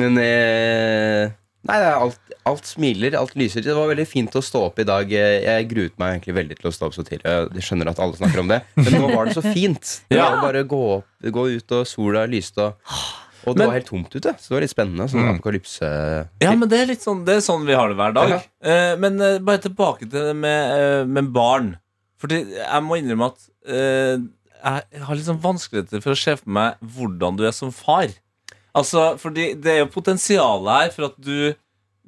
Men eh, Nei, det er alt, alt smiler, alt lyser. Det var veldig fint å stå opp i dag. Jeg gruet meg egentlig veldig til å stå opp så tidlig. Jeg skjønner at alle snakker om det, men nå var det så fint. Det Ja. var bare gå, opp, gå ut, og sola lyste. Og, og det Men- var helt tomt ute, så det var litt spennende. Sånn apokalypse Ja, men det er litt sånn, det er sånn vi har det hver dag. Ja. Eh, men eh, bare tilbake til det med, eh, med barn. Fordi jeg må innrømme at eh, jeg har litt sånn vanskeligheter for å se for meg hvordan du er som far. Altså, fordi det er jo potensialet her for at du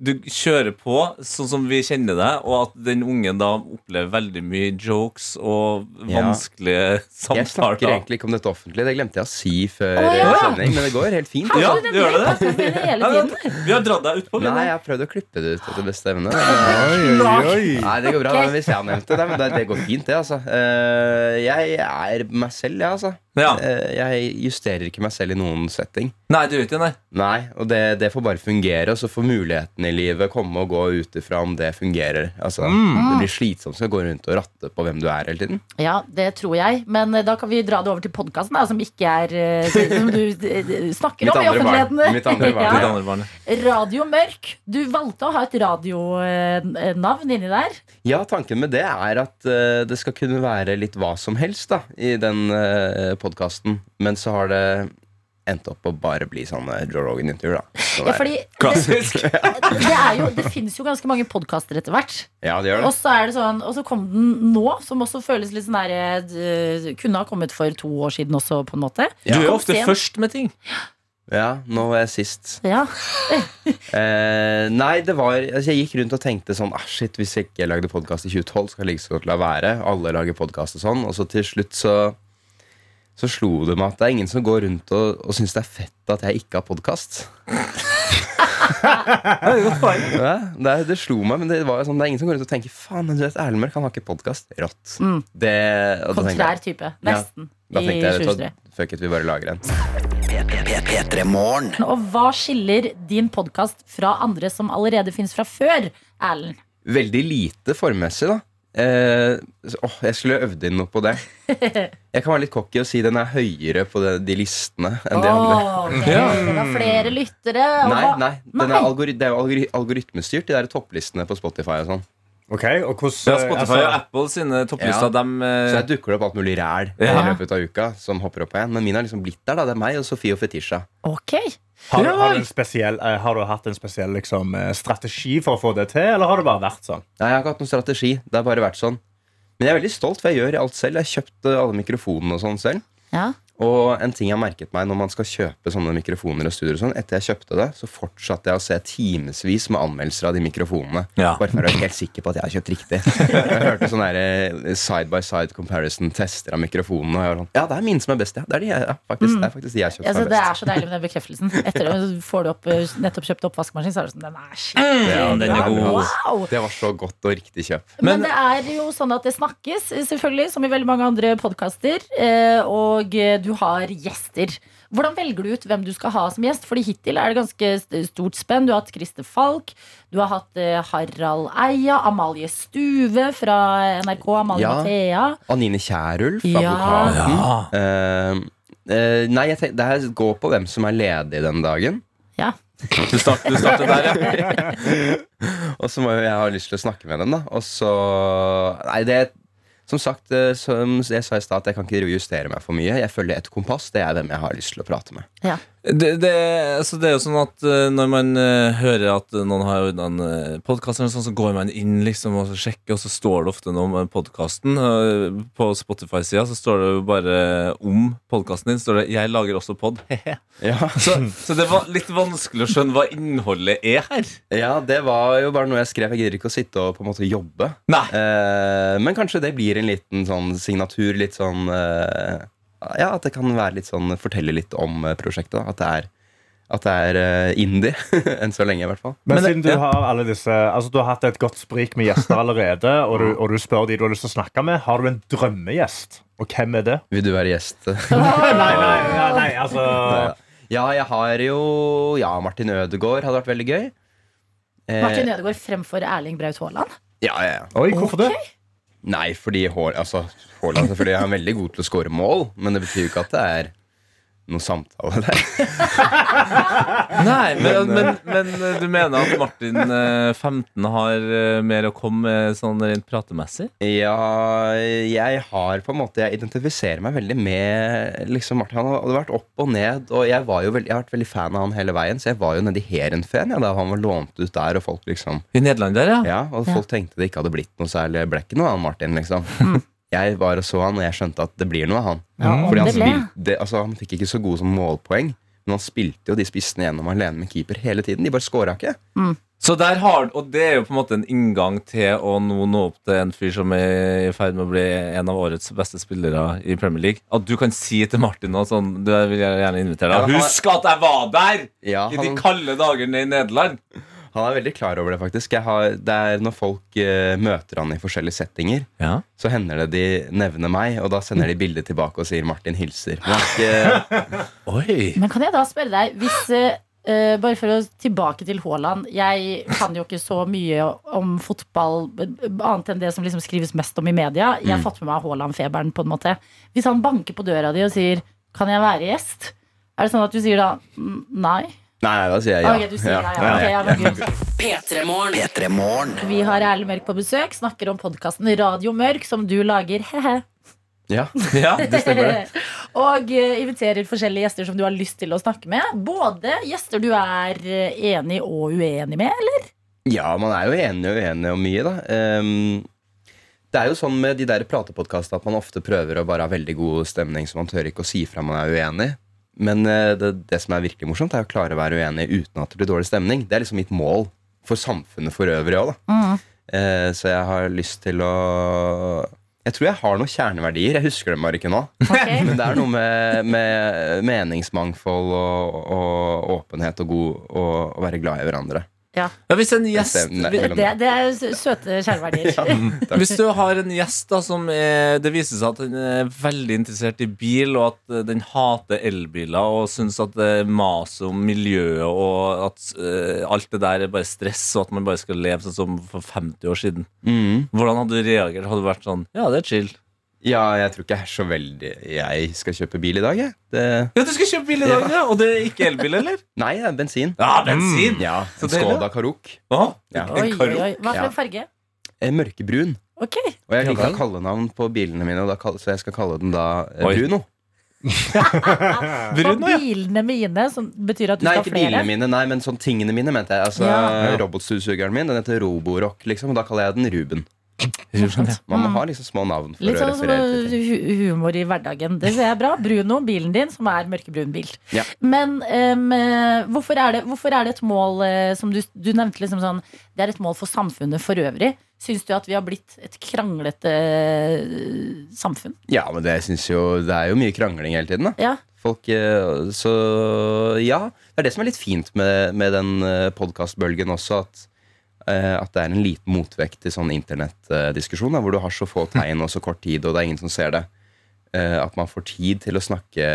du kjører på sånn som vi kjenner deg, og at den ungen da opplever veldig mye jokes og Ja. samtaler. Jeg snakker egentlig ikke om dette offentlig. Det glemte jeg å si før oh, ja. sending, men det går helt fint. Ja, Har du gjør det det? Ja, Vi har dratt deg utpå. Nei, jeg har prøvd å klippe det ut etter beste evne. Nei, det går bra. Men Hvis jeg har nevnt det, men det, det går fint, det. altså Eh, Jeg er meg selv, jeg, altså. Ja. Eh, Jeg justerer ikke meg selv i noen setting. Nei, du vet ikke det, nei. Nei, og det, det får bare fungere, og så får muligheten i livet komme og gå ut ifra om det fungerer. Altså, Det blir slitsomt å gå rundt og ratte på hvem du er hele tiden. Ja, det tror jeg. Men eh, da kan vi dra det over til podkasten, som ikke er eh, Som du eh, snakker om i offentligheten. Mitt andre barn. Ja. andre barn. Radio Mørk. Du valgte å ha et radionavn inni der. Ja, tanken med det er at det skal kunne være litt hva som helst da i den podkasten. Men så har det endt opp å bare bli sånn eh, Joe Rogan-intervjuer, da. så Ja, fordi Klassisk. det, er jo, det finnes jo ganske mange podkaster etter hvert. ja, det gjør det. Og så er det sånn Og så kom den nå, som også føles litt sånn der eh, Kunne ha kommet for to år siden også, på en måte. Du er jo ofte sen. først med ting. Ja, nå var jeg sist. Ja. Eh, nei, det var altså, Jeg gikk rundt og tenkte sånn ah, Shit, hvis jeg ikke lagde podkast i 2012, skal jeg like så godt la være. Alle lager podkast og sånn. Og så til slutt så så slo det meg at det er ingen som går rundt og, og syns det er fett at jeg ikke har podkast. Ja, det, det slo meg, men det, var jo sånn, det er ingen som går rundt og tenker Faen, men du vet, Erlend Mørk han har ikke podkast. Rått. Mm. Det, Kontrær jeg, type. Nesten. da tenkte jeg 2023. fuck it, vi bare lager en. Og hva skiller din podkast fra andre som allerede fins fra før, Erlend? Veldig lite formmessig, da. Eh, så- åh, jeg skulle øvd inn noe på det. Jeg kan være litt cocky og si den er høyere på de, de listene enn de andre. Åh, ok. Den har flere lyttere. og Nei, hva- nei, den er algori det er jo algori algoritmestyrt, de der topplistene på Spotify og sånn. Ok, og hvordan Ja, Spotify altså, og Apple sine topplister, Ja. dem eh, Så der dukker det opp alt mulig ræl Ja. i løpet av uka som hopper opp igjen. Men min har liksom blitt der, da. Det er meg og Sofie og Fetisha. Ok. har, du- har, du en spesiell, eh, har du hatt en spesiell liksom, eh, strategi for å få det til, eller har det bare vært sånn? Nei, jeg har ikke hatt noen strategi. Det har bare vært sånn. Men jeg er veldig stolt, for jeg gjør alt selv. Jeg har kjøpt eh, alle mikrofonene og sånn selv. Ja. Og en ting jeg har merket meg når man skal kjøpe sånne mikrofoner og studier og sånn, etter jeg kjøpte det, så fortsatte jeg å se timevis med anmeldelser av de mikrofonene. Ja. Bare for å være helt sikker på at jeg har kjøpt riktig. Jeg hørte sånne eh, side by side comparison tester av mikrofonene. Og jeg var sånn, ja, det er mine som er best, ja. Det er, de, ja faktisk, det er faktisk de jeg har kjøpt Altså, som er det er så deilig med den bekreftelsen. Etter at du får du opp, eh, nettopp kjøpt oppvaskmaskin, så er det sånn Den er skikkelig Ja, den er god. Wow. Det var så godt og riktig kjøp. Men, Men- det er jo sånn at det snakkes, selvfølgelig, som i veldig mange andre podkaster. Og eh, du har gjester. Hvordan velger du ut hvem du skal ha som gjest? Fordi hittil er det ganske stort spenn. Du har hatt Christer Falk, du har hatt eh, Harald Eia, Amalie Stuve fra NRK, Amalie Ja. Mathea. Anine Kierulf, Ja. advokaten. Ja. Uh, uh, nei, jeg tenk, det her går på hvem som er ledig den dagen. Ja. Du startet, du startet der, ja. Og så må jo jeg ha lyst til å snakke med dem, da. Og så Nei, det Som sagt, eh, som jeg sa i stad, jeg kan ikke justere meg for mye. Jeg følger et kompass. Det er hvem jeg har lyst til å prate med. ja. Det, det, altså det er jo sånn at eh, når man eh, hører at noen har en uh, podkast, sånn, så går man inn liksom og sjekker, og så står det ofte noe om podkasten. på Spotify-sida så står det jo bare om podkasten din. står det 'Jeg lager også pod'. Ja. så, så det var litt vanskelig å skjønne hva innholdet er her. ja, det var jo bare noe jeg skrev. Jeg gidder ikke å sitte og på en måte jobbe. Nei. Eh, men kanskje det blir en liten sånn signatur, litt sånn eh, Ja, at det kan være litt sånn fortelle litt om eh, prosjektet. Da. At det er, at det er eh, indie. Enn så lenge, i hvert fall. Men, Men det- siden du ja. har alle disse Altså du har hatt et godt sprik med gjester allerede, og du, og du spør de du har lyst til å snakke med, har du en drømmegjest? Og hvem er det? Vil du være gjest? nei, nei, nei, nei, altså ja, jeg har jo Ja, Martin Ødegaard hadde vært veldig gøy. Eh, Martin Ødegaard fremfor Erling Braut Haaland. Ja, ja, ja. Oi, hvorfor det? Nei, fordi Haaland altså, er veldig god til å score mål, men det betyr jo ikke at det er noe samtale der. Nei, men, men, men eh, du mener at Martin eh, 15 har eh, mer å komme med sånn rent pratemessig? Ja, jeg har på en måte Jeg identifiserer meg veldig med liksom Martin. Han hadde vært opp og ned, og jeg, var jo veldig, jeg har vært veldig fan av han hele veien, så jeg var jo nede i Heerenveen ja, da han var lånt ut der, og folk liksom I Nederland der, ja? Ja, og folk tenkte det ikke hadde blitt noe særlig. Ble ikke noe av Martin, liksom. Jeg var og så han, og jeg skjønte at det blir noe av han. Ja, Fordi han, spilte, altså, han fikk ikke så gode som målpoeng, men han spilte jo de spissene gjennom alene med keeper hele tiden. De bare scora ikke. Så der har, Og det er jo på en måte en inngang til å nå nå opp til en fyr som er i ferd med å bli en av årets beste spillere i Premier League. At du kan si til Martin nå sånn Du jeg vil jeg gjerne invitere deg. Ja, Husk at jeg var der! Ja, I de kalde dagene i Nederland. Han er veldig klar over det, faktisk. Jeg har, det er Når folk uh, møter han i forskjellige settinger, Ja. så hender det de nevner meg, og da sender de bilde tilbake og sier 'Martin hilser'. Men. Men kan jeg da spørre deg, hvis uh, Bare for å tilbake til Haaland. Jeg kan jo ikke så mye om fotball annet enn det som liksom skrives mest om i media. Jeg har Mm. fått med meg Haaland-feberen på en måte. Hvis han banker på døra di og sier 'Kan jeg være gjest?' Er det sånn at du sier da "Mm, nei? Nei, nei, da sier jeg ja. Ok, du sier ja, ja. Ja. Ok, ja, men Gud. P3 Morgen. P3 Morgen. Vi har Erlend Mørk på besøk, snakker om podkasten Radio Mørk, som du lager. Ja. Ja, det stemmer. og eh, inviterer forskjellige gjester som du har lyst til å snakke med. Både gjester du er eh, enig og uenig med, eller? Ja, man er jo enig og uenig om mye, da. Um det er jo sånn med de der platepodkastene at man ofte prøver å bare ha veldig god stemning, så man tør ikke å si fra man er uenig. Men eh, det, det som er virkelig morsomt, er å klare å være uenig uten at det blir dårlig stemning. Det er liksom mitt mål for samfunnet for øvrig òg, da. Mm. Eh, så jeg har lyst til å Jeg tror jeg har noen kjerneverdier. Jeg husker dem bare ikke nå. Okay. Men det er noe med, med meningsmangfold og, og åpenhet og, god, og å være glad i hverandre. Ja. Ja, hvis en gjest Det, det, er søte søte ja, Hvis du har en gjest da som er, Det viser seg at den er veldig interessert i bil, og at eh, den hater elbiler og syns at det er mas om miljøet, og at uh, alt det der er bare stress, og at man bare skal leve sånn som for 50 år siden. Mm. Hvordan hadde du reagert? Hadde du vært sånn Ja, det er chill. Ja, jeg tror ikke jeg er så veldig Jeg skal kjøpe bil i dag, jeg. Det, Ja, du skal kjøpe bil i dag, ja. Og det er ikke elbil, eller? nei, det er bensin. Ja, bensin! Ja, Så en Skoda Karok. Å, Ja. en Oi, oi, oi. Hva for en farge? En Mørkebrun. Ok. Og jeg liker å kalle navn på bilene mine, og da så jeg skal kalle den da eh, Oi. Bruno. Bruno, ja. bilene mine, som betyr at du Nei, skal ha ikke bilene mine, nei, men sånn tingene mine, mente jeg. Altså, Ja. Robotstøvsugeren min den heter Roborock, liksom, og da kaller jeg den Ruben. Man må ha liksom små navn for Litt sånn som humor i hverdagen. Det ser jeg bra. Bruno, bilen din, som er mørkebrun bil. Ja. Men eh, hvorfor, er det, hvorfor er det et mål eh, som du, du nevnte liksom sånn Det er et mål for samfunnet for øvrig. Syns du at vi har blitt et kranglete eh, samfunn? Ja, men det syns jo Det er jo mye krangling hele tiden, da. Ja. Folk, så ja, det er det som er litt fint med, med den podkastbølgen også, at, at det er en liten motvekt til sånn internettdiskusjon, hvor du har så få tegn og så kort tid, og det er ingen som ser det. Eh, At man får tid til å snakke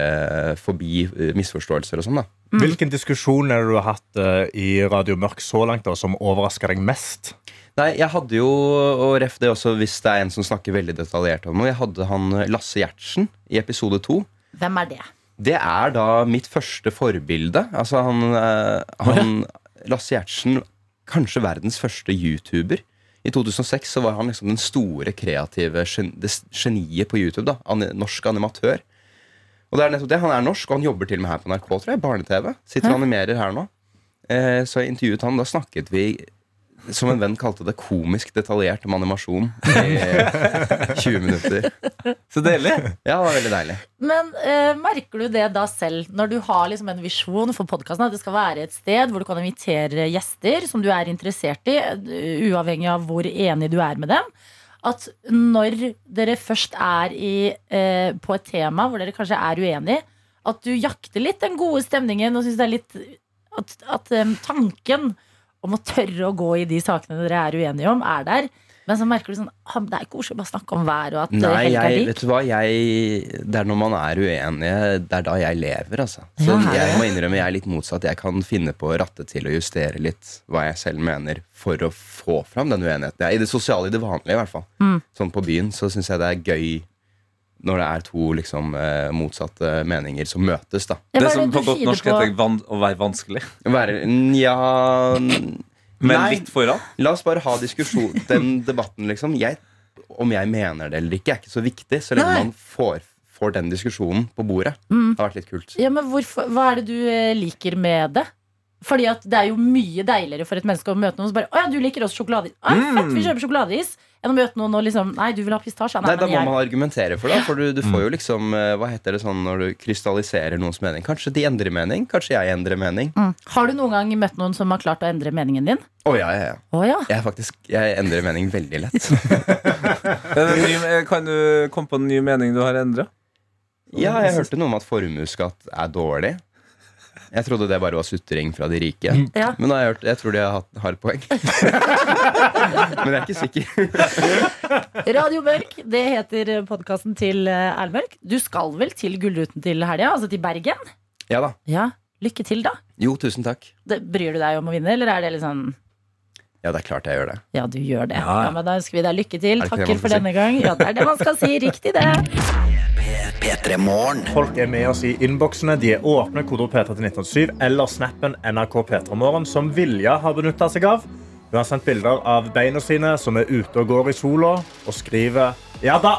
forbi eh, misforståelser og sånn, da. Hvilken diskusjon er det du har hatt eh, i Radio Mørk så langt da, som overrasker deg mest? Nei, jeg hadde jo, og ref det også hvis det er en som snakker veldig detaljert om noe, jeg hadde han eh, Lasse Gjertsen i episode to. Hvem er det? Det er da mitt første forbilde. Altså han, eh, han Lasse Gjertsen, kanskje verdens første YouTuber. I 2006 så var han liksom den store kreative geniet på YouTube. da, Norsk animatør. Og det er nettopp det, Han er norsk, og han jobber til og med her på NRK, tror jeg. Barne-TV. Sitter og animerer her nå. Eh, så jeg intervjuet han. Da snakket vi som en venn kalte det komisk detaljert om animasjon i 20 minutter. Så deilig. Ja, det var veldig deilig. Men eh, merker du det da selv, når du har liksom en visjon for podkasten, at det skal være et sted hvor du kan invitere gjester som du er interessert i, eh, uavhengig av hvor enig du er med dem? At når dere først er i, eh, på et tema hvor dere kanskje er uenige, at du jakter litt den gode stemningen og syns det er litt At, at um, tanken om å tørre å gå i de sakene dere er uenige om, er der. Men så merker du sånn Det er koselig å bare snakke om været og at Nei, jeg, vet du hva, jeg, det er når man er uenige, det er da jeg lever, altså. Så Ja, jeg må innrømme jeg er litt motsatt. Jeg kan finne på å ratte til og justere litt hva jeg selv mener, for å få fram den uenigheten. I det sosiale, i det vanlige, i hvert fall. Mm. Sånn på byen så syns jeg det er gøy når det er to liksom eh, motsatte meninger som møtes, da. Det, Det som det på godt norsk på? heter van å være vanskelig. Være, ja Men Nei. litt foran. La oss bare ha diskusjon Den debatten, liksom. Jeg, om jeg mener det eller ikke, er ikke så viktig, så lenge Nei. man får, får den diskusjonen på bordet. Mm. Det har vært litt kult. Ja, men hvorfor, Hva er det du eh, liker med det? Fordi at det er jo mye deiligere for et menneske å møte noen som bare Å ja, du liker også sjokoladeis. Ja, fett, vi kjøper sjokoladeis. Enn å møte noen og liksom Nei, du vil ha pistasje. Nei, Da må jeg- man argumentere for det. For du, du får jo liksom eh, Hva heter det sånn når du krystalliserer noens mening? Kanskje de endrer mening? Kanskje jeg endrer mening? mm. Har du noen gang møtt noen som har klart å endre meningen din? Å ja, ja, ja. Oh, ja. Jeg, er faktisk, jeg endrer mening veldig lett. Eh, kan du komme på en ny mening du har endra? Ja, jeg hørte noe om at formuesskatt er dårlig. Jeg trodde det bare var sutring fra de rike. Ja. Men jeg, hørt, jeg tror de har, har et poeng. Men jeg er ikke sikker. Radio Mørk, det heter podkasten til Erlmørk. Erlend Mørk. Du skal vel til Gullruten til helga? Altså til Bergen? Ja da. Ja. Lykke til, da. Jo, tusen takk. Det, bryr du deg om å vinne, eller er det litt sånn Ja, det er klart jeg gjør det. Ja, du gjør det. Ja. Ja, men Da ønsker vi deg lykke til. Er Takker for denne gang. Ja, det er det man skal si. Riktig, det. P3 Folk er med oss i innboksene. De er åpne kodeord P3 til 1987 eller snappen NRK P3morgen, som Vilja har benytta seg av. Hun har sendt bilder av beina sine som er ute og går i sola, og skriver Ja da,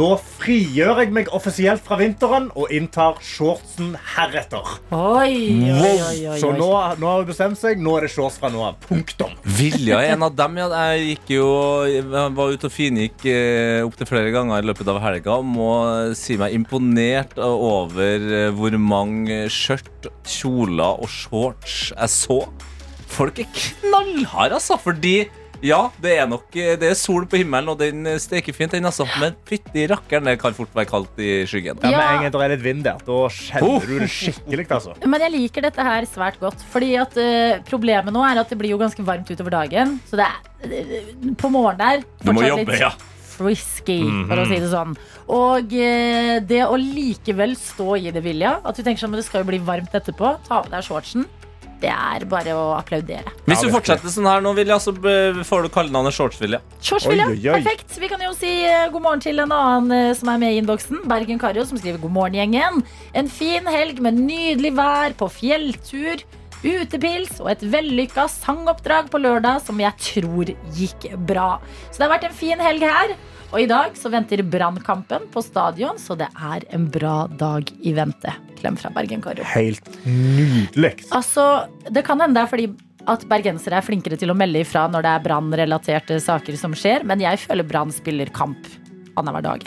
da frigjør jeg meg offisielt fra vinteren og inntar shortsen heretter. Oi, oi, oi, oi, Så nå, nå har hun bestemt seg. Nå er det shorts fra nå av. Punktum. Vilja er en av dem. Ja. Jeg gikk jo, jeg var ute og fingikk eh, opptil flere ganger i løpet av helga. Må si meg imponert over eh, hvor mange skjørt, kjoler og shorts jeg så. Folk er knallharde, altså. Fordi ja, det er nok eh, Det er sol på himmelen, og den steker fint, den, altså. Men fytti rakkeren, det kan fort være kaldt i skyggen. Ja, Ja. Med en gang det er litt vind der, da kjenner du det skikkelig. altså. Men jeg liker dette her svært godt. Fordi at eh, Problemet nå er at det blir jo ganske varmt utover dagen. Så det er eh, på morgenen der Du må jobbe, litt ja. Frisky, for å si det sånn. Og eh, det å likevel stå i det, Vilja, at du tenker sånn, men det skal jo bli varmt etterpå, ta av deg shortsen, det er bare å applaudere. Hvis du fortsetter sånn her nå, Vilja, så får du kallenavnet Shorts-Vilja. Shorts-Vilja, perfekt. Vi kan jo si eh, god morgen til en annen eh, som er med i innboksen. Bergen Karjo, som skriver god morgen, gjengen. En fin helg med nydelig vær på fjelltur. Utepils og et vellykka sangoppdrag på lørdag som jeg tror gikk bra. Så det har vært en fin helg her. Og i dag så venter Brannkampen på stadion, så det er en bra dag i vente. Klem fra Bergen Karo. Helt nydelig. Altså, det kan hende det er fordi at bergensere er flinkere til å melde ifra når det er brannrelaterte saker som skjer, men jeg føler Brann spiller kamp annenhver dag.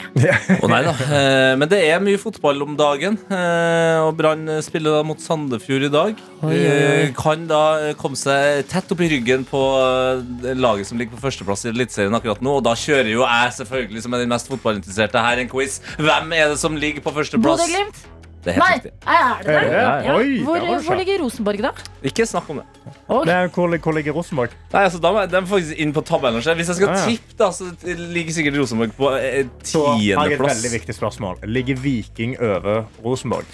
Å nei da. Eh, Men det er mye fotball om dagen. eh, Og Brann spiller da mot Sandefjord i dag. Oi. Eh, Kan da komme seg tett opp i ryggen på laget som ligger på førsteplass i Eliteserien akkurat nå. Og da kjører jo jeg, selvfølgelig, som er den mest fotballinteresserte, her en quiz. Hvem er det som ligger på førsteplass? Bodø-Glimt? Det er Nei, helt riktig. er det det? Ja. Oi, Hvor, der var det hvor ligger Rosenborg, da? Ikke snakk om det. Oi. Det er, hvor, hvor ligger Rosenborg? Nei, altså, da må jeg, De er faktisk inn på tabellen. så Hvis jeg skal Ja, ja. tippe, da, så ligger sikkert Rosenborg på eh, Så har jeg et veldig tiendeplass. viktig spørsmål. Ligger Viking over Rosenborg?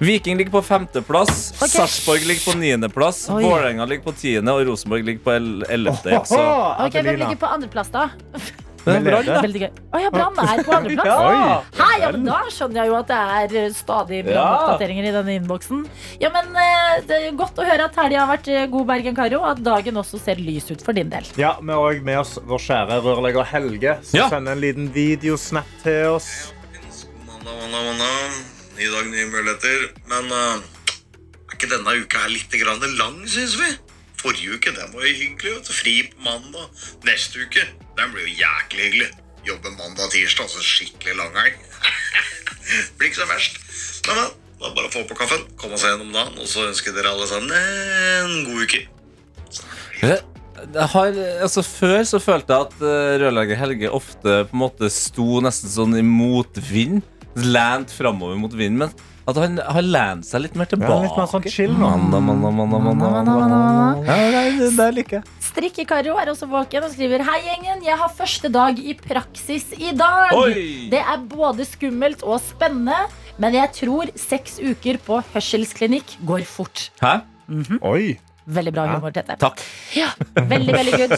Viking ligger på femteplass. Ok. Sarpsborg ligger på niendeplass. Oi. Vålerenga ligger på tiende, og Rosenborg ligger på el- ellevte. Så. Ok, Hvem ligger på andreplass, da? Det er da. Veldig gøy. Å ja, Brann er på andreplass. ja. Ja, men Da skjønner jeg jo at det er stadig brannoppdateringer i denne innboksen. Ja, men eh, det er Godt å høre at helga har vært eh, god, Bergen Karo, og at dagen også ser lys ut for din del. Ja, Vi har også med oss vår kjære rørlegger Helge, som Ja. sender en liten videosnap til oss. Ny dag, nye muligheter. Men uh, er ikke denne uka her litt grann lang, syns vi? Forrige uke den var jo hyggelig. vet du. Fri på mandag. Neste uke den blir jo jæklig hyggelig. Jobbe mandag og tirsdag, altså skikkelig langhelg. blir ikke så verst. Men, men. da bare å få på kaffen, komme seg gjennom dagen, og så ønsker dere alle sammen en god uke. Har, altså Før så følte jeg at uh, rørlegger Helge ofte på en måte sto nesten sånn i motvind. Lent framover mot vinden. Men at han har lent seg litt mer Ja, tilbake. litt mer sånn chill nå. Mandag, mandag. Ja, det, liker jeg. Strikke-Karo er også våken og skriver Hei gjengen, jeg har første dag i praksis i dag Oi! Det er både skummelt og spennende Men jeg tror seks uker på hørselsklinikk går fort Hæ? Oi. Veldig bra humor, Tete Takk. Ja, veldig, veldig good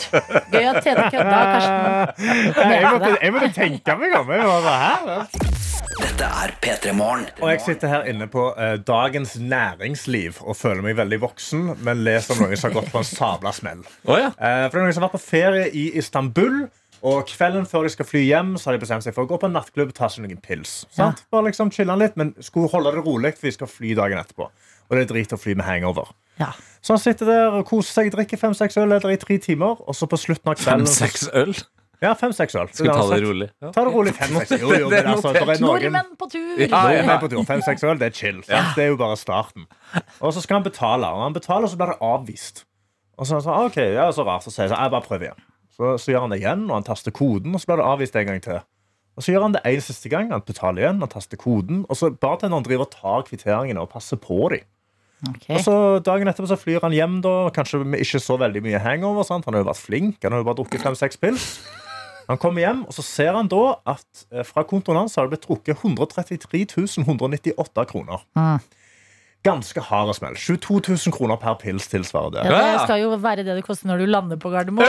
Gøy at Tete kødda, Karsten Jeg måtte, jeg måtte tenke meg om. Jeg var bare her. Dette er P3 Morgen. Og jeg sitter her inne på eh, Dagens Næringsliv og føler meg veldig voksen, men leser om noen som har gått på en sabla smell. Oh, ja. Eh, for det er noen som har vært på ferie i Istanbul. Og kvelden før de skal fly hjem, Så har de bestemt seg for å gå på en nattklubb og ta seg noen pils. Sant? Bare liksom chille litt, Men skulle holde det rolig, for vi skal fly dagen etterpå. Og det er drit å fly med hangover. Ja. Så han sitter der og koser seg, drikker fem-seks øl eller i tre timer, og så på slutten av kvelden Fem-seks øl? Ja, fem-seks øl. Skal vi ta det rolig? Ja. Ta det rolig. Fem-seks Jo, jo, men altså, det er noen Nordmenn på tur Ja. Nordmenn på tur. Fem-seks øl, det er chill. sant? Det er jo bare starten. Og så skal han betale. Og han betaler, så blir det avvist. Og så er han sånn, ok, ja, så rart. Så sier jeg sånn, jeg bare prøver igjen. Så, så gjør han det igjen, og han taster koden, og så blir det avvist en gang til. Og så gjør han det en siste gang. Han betaler igjen, han taster koden. Og så bartenderen driver og tar kvitteringene og passer på dem. Okay. Og så Dagen etterpå så flyr han hjem, da, kanskje med ikke så veldig mye hangover. Sant? Han har jo vært flink. Han har jo bare drukket fem-seks pils. Han kommer hjem, og så ser han da at eh, fra kontoen hans har det blitt trukket 133 198 kroner. Mm. Ganske hard smell. 22 000 kroner per pils tilsvarer det. ja, Det skal jo være det det koster når du lander på Gardermoen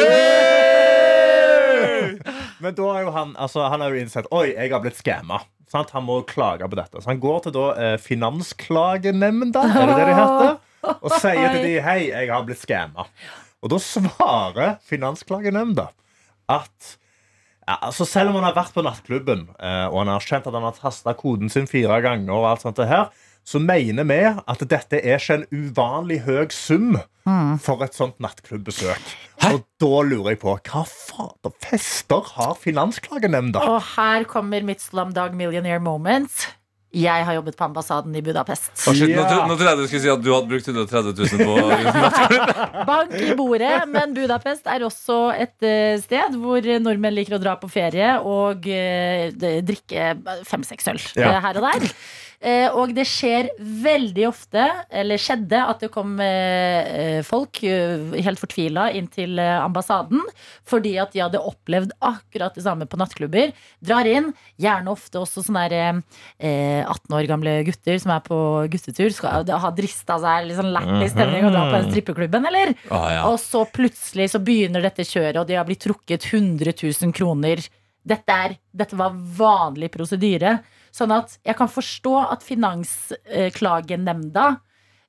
Men da har jo han, altså, han har jo innsett Oi, jeg har blitt skamma. Han må klage på dette. Så han går til da eh, Finansklagenemnda, er det det de heter? Og sier til de hei, jeg har blitt skamma. Og da svarer Finansklagenemnda at ja, altså Selv om han har vært på nattklubben eh, og han har kjent at han har tasta koden sin fire ganger, og alt sånt det her, så mener vi at dette er ikke en uvanlig høy sum for et sånt nattklubbesøk. Og da lurer jeg på hva fader fester har Finansklagenemnda? Og her kommer mitt Slumdog Millionaire moment Jeg har jobbet på ambassaden i Budapest Å, shit, nå, tro- nå trodde jeg du skulle si at du hadde brukt 130 000 på Bank i bordet, men Budapest er også et eh, sted hvor nordmenn liker å dra på ferie og eh, drikke fem-seks øl Ja. eh, her og der. Eh, og det skjer veldig ofte, eller skjedde, at det kom eh, eh, folk helt fortvila inn til ambassaden fordi at de hadde opplevd akkurat det samme på nattklubber. Drar inn, gjerne ofte også sånne der, eh, 18 år gamle gutter som er på guttetur. Skal ha drista seg litt sånn lættis stemning og dra på den strippeklubben, eller? Ah, ja. Og så plutselig så begynner dette kjøret, og de har blitt trukket 100 000 kroner. Dette, er, dette var vanlig prosedyre. Sånn at jeg kan forstå at Finansklagenemnda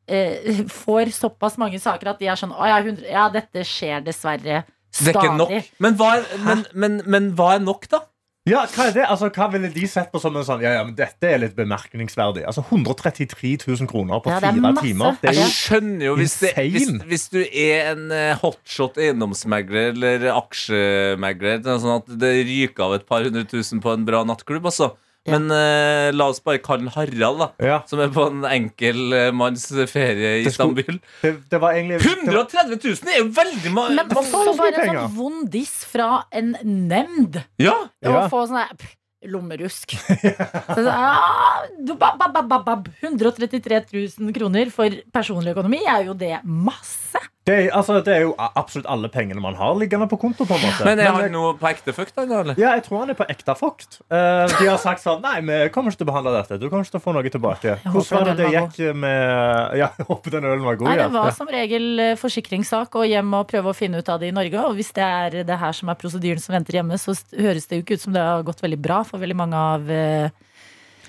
eh, får såpass mange saker at de er sånn Å ja, 100, ja dette skjer dessverre Det er ikke nok. stadig. Men hva er, men, men, men hva er nok, da? Ja, hva er det? Altså, hva ville de sett på som en sånn Ja, ja, men dette er litt bemerkningsverdig. Altså 133 000 kroner på Ja, fire masse. timer. Det er Jeg skjønner jo hvis, det, hvis, hvis du er en eh, hotshot eiendomsmegler eller aksjemegler, er sånn at det ryker av et par hundre tusen på en bra nattklubb, altså. Men uh, la oss bare kalle han Harald, da. ja, Som er på en enkel uh, manns ferie i Istanbul. det, det var egentlig 130 000 er jo veldig ma Men mange også mye bare en sånn vond diss fra en nemnd. Ja! Å Ja. få sånn her lommerusk. Så, ah, bab, bab, bab, bab, bab. 133 000 kroner for personlig økonomi er jo det masse. Det, er, altså, det er jo absolutt alle pengene man har liggende på konto. på en måte Men er han noe på ekte fukt? Eller? ja, jeg tror han er på ekte fukt. Uh, de har sagt sånn Nei, vi kommer ikke til å behandle dette. Du kommer ikke til å få noe tilbake. Hvordan var det det gikk med Ja, jeg håper den ølen var god. Nei, det var som regel eh, forsikringssak og hjem og prøve å finne ut av det i Norge. Og hvis det er det her som er prosedyren som venter hjemme, så høres det jo ikke ut som det har gått veldig bra for veldig mange av eh,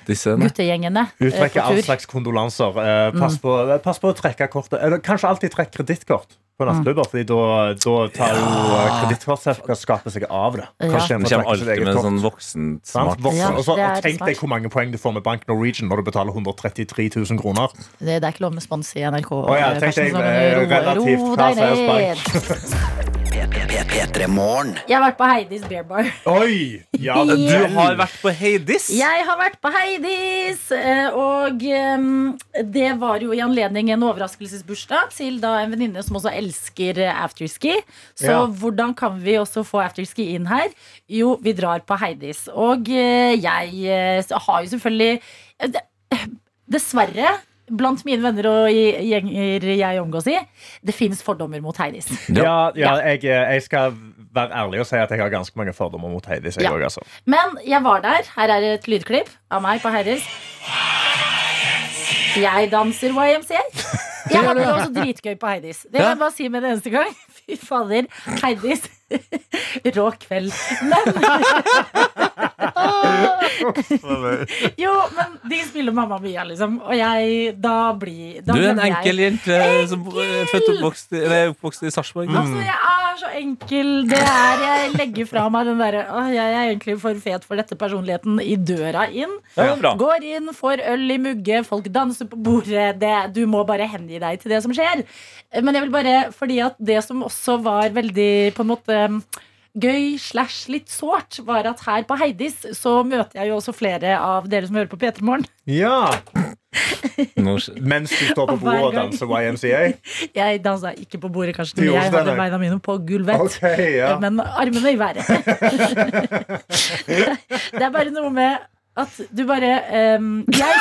disse guttegjengene. Eh, Utrekke all slags kondolanser. Eh, pass mm. på, eh, pass, på, å trekke kortet. Eller kanskje alltid trekk kredittkort. På mm. nattklubber, fordi da, da tar jo ja. kredittkortselskapet seg av det. Kanskje ja. Kommer alltid med sånn voksent smart. Ja, og, så, tenk deg hvor mange poeng du får med Bank Norwegian når du betaler 133 000 kroner. Det, er ikke lov med spons i NRK. Å, ja, tenk deg sånn, relativt hva som er Jeg har vært på Heidis Beer Bar. Oi! Ja, du har vært på Heidis? Jeg har vært på Heidis. Og det var jo i anledning en overraskelsesbursdag til da en venninne som også elsker afterski. Så ja. hvordan kan vi også få afterski inn her? Jo, vi drar på Heidis. Og jeg har jo selvfølgelig Dessverre blant mine venner og gjenger jeg omgås i, det fins fordommer mot Heidis. ja, ja jeg, jeg skal være ærlig og si at jeg har ganske mange fordommer mot Heidis. Jeg Ja. også, altså. Men jeg var der. Her er et lydklipp av meg på Heidis. Jeg danser YMCA. Jeg hadde det også dritgøy på Heidis. Det kan jeg bare si med en eneste gang. Fy fader. Heidis. Rå kveld. Men Jo, men de spiller Mamma Mia, liksom. Og jeg Da blir da Du er en enkel jente som er født og oppvokst eller oppvokst i Sarpsborg. Mm. Altså, jeg er så enkel. Det er Jeg legger fra meg den derre Jeg er egentlig for fet for dette personligheten i døra inn. Ja. Går inn, får øl i mugge, folk danser på bordet. Det, du må bare hengi deg til det som skjer. Men jeg vil bare, fordi at det som også var veldig på en måte gøy slash litt sårt, var at her på Heidis så møter jeg jo også flere av dere som hører på P3 Morgen. Ja, Mens du står på bordet og danser YMCA. Jeg dansa ikke på bordet, kanskje, men jeg hadde beina mine på gulvet. Okay, ja. Men armene i været. det er bare noe med at du bare um, jeg,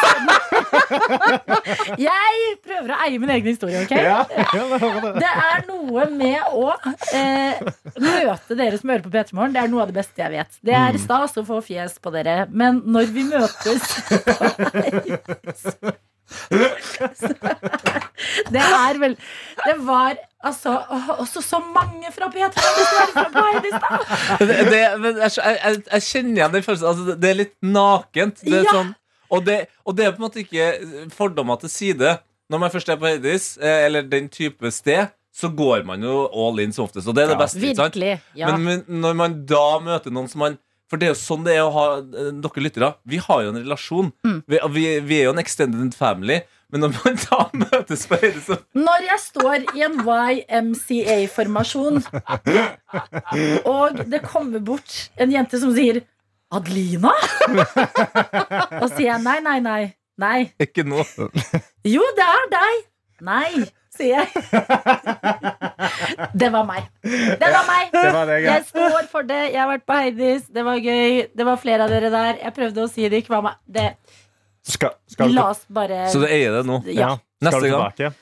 jeg prøver å eie min egen historie, ok? Det. Det er noe med å eh, møte dere som hører på P3 Morgen. Det er noe av det beste jeg vet. Det er stas å få fjes på dere, men når vi møtes Det er vel Det var altså også så mange fra P3 som var på Heidis, det, det, jeg, jeg, jeg kjenner igjen den følelsen. Altså, det- er litt nakent. Det er Ja. sånn, og, det, og det er på en måte ikke fordommer til side. Når man først er på Heidis, eh, eller den type sted, så går man jo all in som oftest. Og det er det beste. Ja. Men, men når man da møter noen som man For det er jo sånn det er å ha eh, dere lyttere. Vi har jo en relasjon. Mm. Vi, vi, vi er jo en extended family. Men når man da møtes på høyde så Når jeg står i en YMCA-formasjon, og det kommer bort en jente som sier 'Adelina?' Og sier jeg nei, nei, nei. Nei. ikke noe. Jo, det er deg. Nei, sier jeg. Det var meg. Det var meg. Det var deg, ja. Jeg står for det. Jeg har vært på Heidis. Det var gøy. Det var flere av dere der. Jeg prøvde å si det ikke var meg. Det, Skal, skal la oss bare Så du eier det nå. Ja. ja. Neste Skal du gang.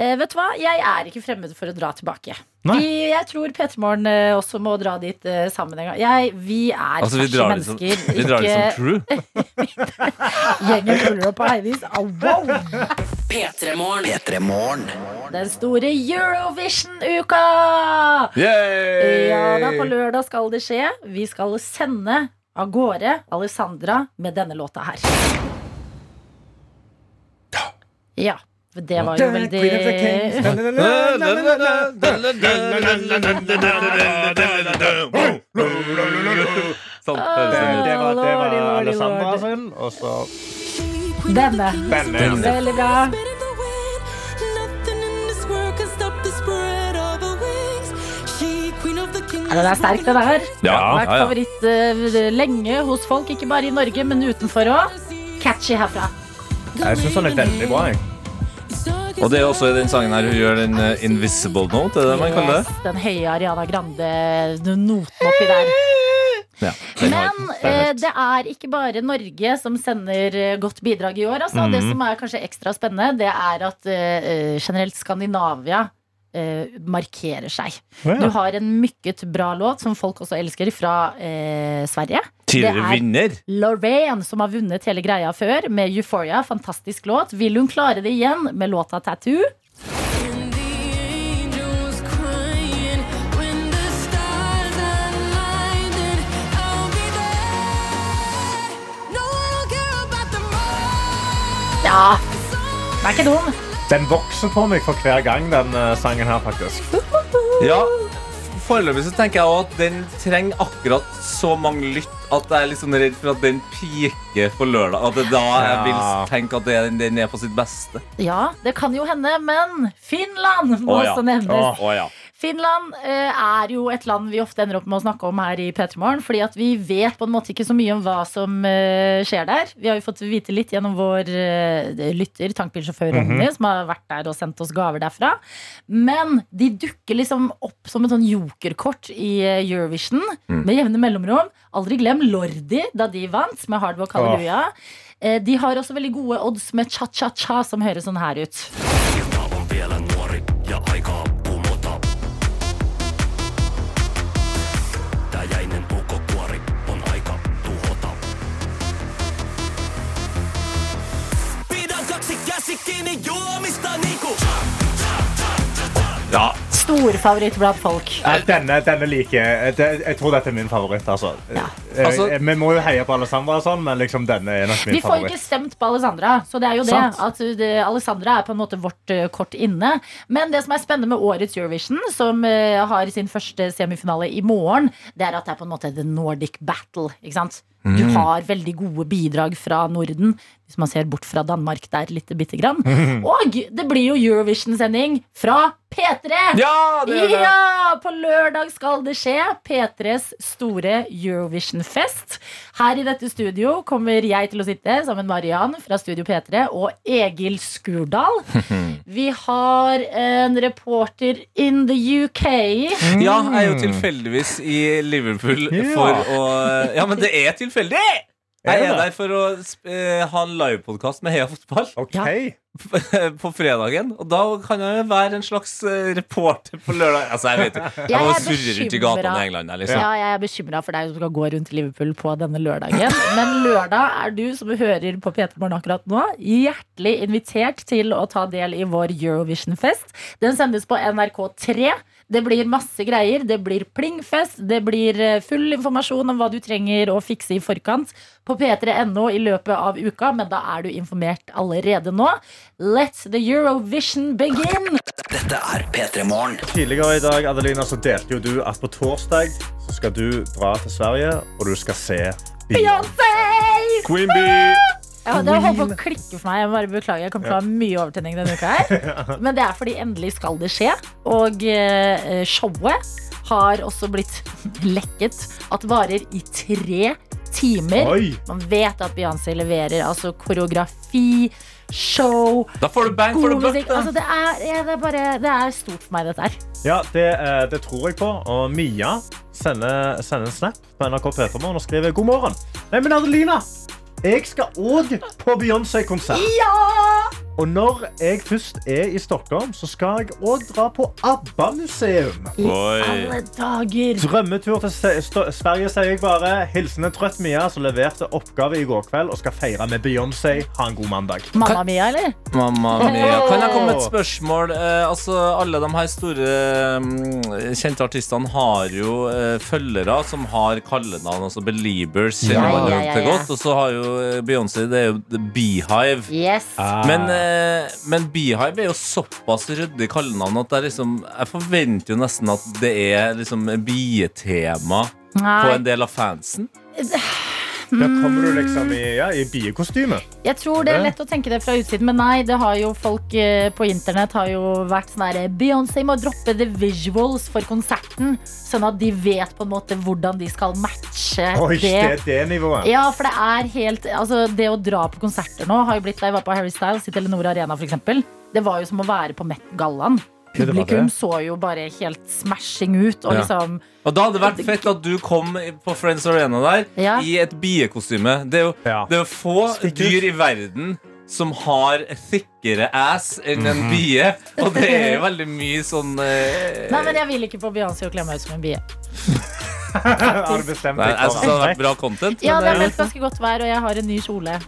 Eh, vet du hva? Jeg er ikke fremmed for å dra tilbake. Vi, jeg tror P3 Morgen eh, også må dra dit eh, sammen en gang. Jeg, vi er Altså, vi ferske drar som, mennesker. vi drar det som true. Gjengen følger opp på Eivis. Au, wow. P3 Morgen. P3 Morgen. Den store Eurovision-uka! Ja da, på lørdag skal det skje. Vi skal sende av gårde Alessandra med denne låta her. Ja. Det var jo veldig Sånn, det var, det var Alessandra sin, og så Denne. Veldig bra. Ja, den er sterk, den her. Ja, Vært ja, ja. favoritt uh, lenge hos folk, ikke bare i Norge, men utenfor òg. Catchy herfra. Jeg syns han er veldig bra. Jeg. Og det er også i den sangen her hun gjør den uh, invisible note, er det man kaller det? Yes, den høye Ariana Grande-noten oppi der. Ja, Men eh, det er ikke bare Norge som sender eh, godt bidrag i år. Altså. Mhm. Det som er kanskje ekstra spennende, det er at eh, generelt Skandinavia eh, markerer seg. Du har en mykket bra låt som folk også elsker, fra eh, Sverige. Tidligere er- vinner. Lorraine, som har vunnet hele greia før, med Euphoria. Fantastisk låt. Vil hun klare det igjen med låta Tattoo? Ja, den er ikke dum. Den vokser på meg for hver gang, den eh, sangen her, faktisk. Ja, Foreløpig så tenker jeg at den trenger akkurat så mange lytt at jeg er litt sånn redd for at den piker på lørdag. At det er da jeg vil tenke at den, den er på sitt beste. Ja, det kan jo hende, men Finland må Å, ja. også nevnes. Åh. Å ja. Finland eh, er jo et land vi ofte ender opp med å snakke om her i P3morgen. Fordi at vi vet på en måte ikke så mye om hva som eh, skjer der. Vi har jo fått vite litt gjennom vår eh, lytter, tankbilsjåfør Ronny, som har vært der og sendt oss gaver derfra. Men de dukker liksom opp som et sånn jokerkort i eh, Eurovision med jevne mellomrom. Aldri glem Lordi da de vant med Hard Halleluja. Eh, De har også veldig gode odds med cha-cha-cha, som høres sånn her ut. ja. Storfavoritt blant folk. Ja, Denne, denne liker jeg. Jeg tror dette er min favoritt. Altså. Ja. Eh, Altså- Vi må jo heie på Alessandra, og sånn, men liksom, denne er nok min favoritt. Vi får ikke stemt på Alessandra, så det er jo det. Sant. At det, Alessandra er på en måte vårt uh, kort inne. Men det som er spennende med årets Eurovision, som uh, har sin første semifinale i morgen, det er at det er på en måte the Nordic battle. Ikke sant? Du har veldig gode bidrag fra Norden, hvis man ser bort fra Danmark der lite bitte grann. Og det blir jo Eurovision-sending fra P3! Ja, det det. Ja, på lørdag skal det skje. P3s store Eurovision-fest. Her i dette studio kommer jeg til å sitte sammen med Mariann fra Studio P3 og Egil Skurdal. Vi har en reporter in the UK. Ja, jeg er jo tilfeldigvis i Liverpool Ja. for å Ja, men det er tilfeldig! Jeg er der for å eh, ha en livepodkast med Heia Fotball Okay. På fredagen. Og da kan jeg være en slags eh, reporter på lørdag. Altså, jeg vet jo. Jeg Jeg surrer er rundt i gatene i England. Liksom. Ja, jeg er bekymra for deg som skal gå rundt i Liverpool på denne lørdagen. Men lørdag er du som hører på P3 Morgen akkurat nå, hjertelig invitert til å ta del i vår Eurovision-fest. Den sendes på NRK3. Det blir masse greier. Det blir plingfest. Det blir eh, full informasjon om hva du trenger å fikse i forkant på p3.no i løpet av uka, men da er du informert allerede nå. Let the Eurovision begin! Dette er P3 Morgen. Tidligere i dag Adelina, så delte jo du at på torsdag så skal du dra til Sverige, og du skal se Beyoncé. Beyoncé! Queen Bee! Ja, det holdt på å klikke for meg. Jeg må bare beklager. Jeg kommer til å ha mye overtenning denne uka. her Men det er fordi endelig skal det skje. Og eh, showet har også blitt lekket at varer i tre timer. Oi! Man vet at Beyoncé leverer altså koreografi, show, Da får du bang for god the buck. musikk. da. Altså, det, er, ja, det, er bare, det er stort for meg, dette her. Ja, det, eh, det tror jeg på. Og Mia sender, sender en snap på NRK P3morgen og skriver god morgen. Nei, men Adelina, jeg skal òg på Beyoncé-konsert. Og når jeg først er i Stockholm, så skal jeg òg dra på ABBA-museum. I alle dager. Drømmetur til Sverige, sier jeg bare. Hilsen en trøtt Mia, som leverte oppgave i går kveld og skal feire med Beyoncé. Ha en god mandag. Mamma Mia, eller? Mamma mia. Kan jeg komme med et spørsmål? Eh, altså, alle de her store mm, kjente artistene har jo eh, følgere som har kallenavn. Altså Beliebers Ja, ja, ja, ja. godt. Og så har jo eh, Beyoncé det er jo The Beehive. Yes. Men, eh, men Beehive er jo såpass ryddig kallenavn at jeg, liksom, jeg forventer jo nesten at det er liksom bietema på en del av fansen. Da kommer du liksom i, ja, i biekostyme. Jeg tror det er lett å tenke det fra utsiden, men nei, det har jo folk eh, på internett har jo vært sånn herre Beyoncé må droppe the visuals for konserten, sånn at de vet på en måte hvordan de skal matche Oi, det det. det nivået. Ja, for det er helt Altså, det å dra på konserter nå har jo blitt jeg var på Harry Styles i Telenor Arena, for eksempel. Det var jo som å være på Met-gallaen. det var Publikum det. så jo bare helt smashing ut. Og Ja. liksom Og da hadde det vært fett at du kom på Friends Arena der Ja. i et biekostyme. Det er jo, Ja. det er jo få Spikker. dyr i verden som har thickere ass enn en bie. Og det er jo veldig mye sånn eh, Nei, men jeg vil ikke på Beyoncé å kle meg ut som en bie. Har du bestemt deg jeg synes det hadde vært bra content. Ja, det er eh, meldt ganske godt vær, og jeg har en ny kjole.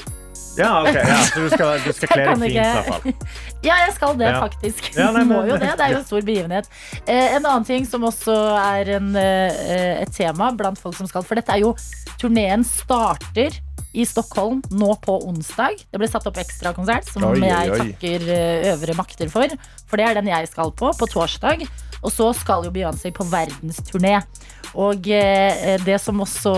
Ja, ok. Ja, så du skal, du skal kle deg fint, i hvert fall. Ja, jeg skal det, faktisk. Ja, nei, Må jo det. Det er jo en stor begivenhet. Eh, en annen ting som også er en, eh, et tema blant folk som skal For dette er jo Turneen starter i Stockholm nå på onsdag. Det ble satt opp ekstrakonsert, som Oi, oi, jeg oi. takker eh, øvre makter for. For det er den jeg skal på på torsdag. Og så skal jo Beyoncé på verdensturné. Og eh, det som også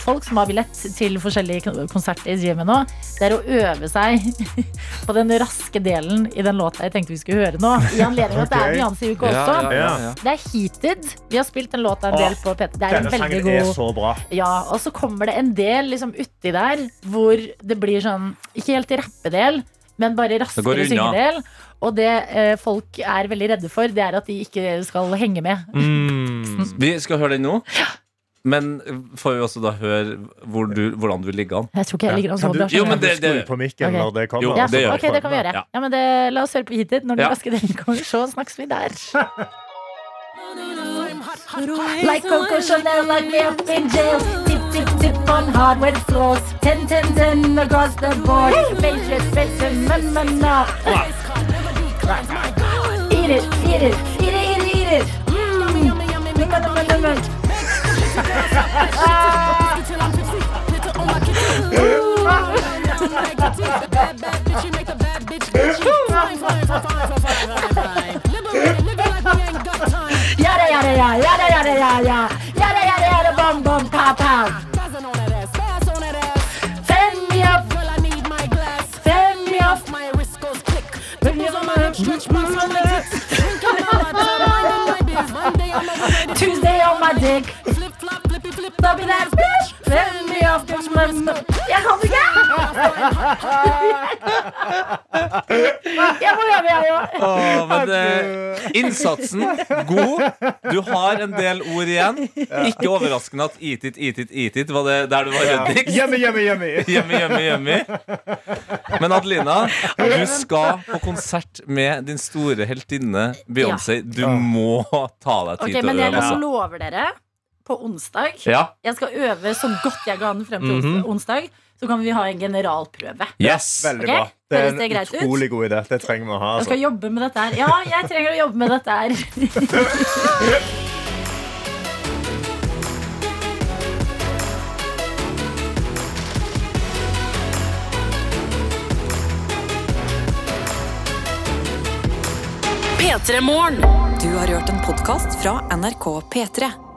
folk som har billett til forskjellige konserter driver med nå, det er å øve seg på den raske delen i den låta jeg tenkte vi skulle høre nå. I anledning at det er Ok. i uke også. ja, ja, ja. Det er Heated. Vi har spilt den låta en del på P3. Det er en Denne veldig sangen god er så bra. ja, og så kommer det en del liksom uti der hvor det blir sånn Ikke helt rappedel, men bare raskere syngedel. Og det eh, folk er veldig redde for, det er at de ikke skal henge med. Vi skal høre den nå. Men får vi også da høre hvor du, hvordan du ligger an? Jeg tror ikke jeg ligger an så bra. Jo, men det, det- kan på mikken Ok. når det kommer? Jo, ja, det gjør ok, det kan vi gjøre. Ja. Ja, men det, La oss høre på hit når den Ja. raske delen kommer. Så snakkes vi der. Like Coco Chanel, like me up in jail. Tip, tip, tip on hardwood floors. Ten, ten, ten across the board. Matrix, face, man, man, no. Eat it, eat it, eat it, eat it, eat it. Mm. Yum, yum, yum, yum. Yada, yada, yada, yada, yada, yada. Yada, yada, yada, bum, bum, pow, pow. Me Tuesday on my dick. Flip that bitch. Send me off. Jeg kan ikke! Jeg må øve, jeg òg. Men eh, innsatsen god. Du har en del ord igjen. Ikke overraskende at eat it, eat it, eat it var det der du var redd. Hjemme, hjemme, hjemme. Yummy. Men Adelina, du skal på konsert med din store heltinne Beyoncé. Du må ta deg tid Ok, til men å jeg øve. Altså. lover dere på onsdag Ja. Jeg skal øve så godt jeg kan frem til ons- onsdag. Så kan vi ha en generalprøve. Yes! Veldig okay? bra. Det er en utrolig god idé. Det trenger vi å ha. Jeg skal Altså. jobbe med dette her. Ja, jeg trenger å jobbe med dette her. P3 Morgen. Du har hørt en podkast fra NRK P3.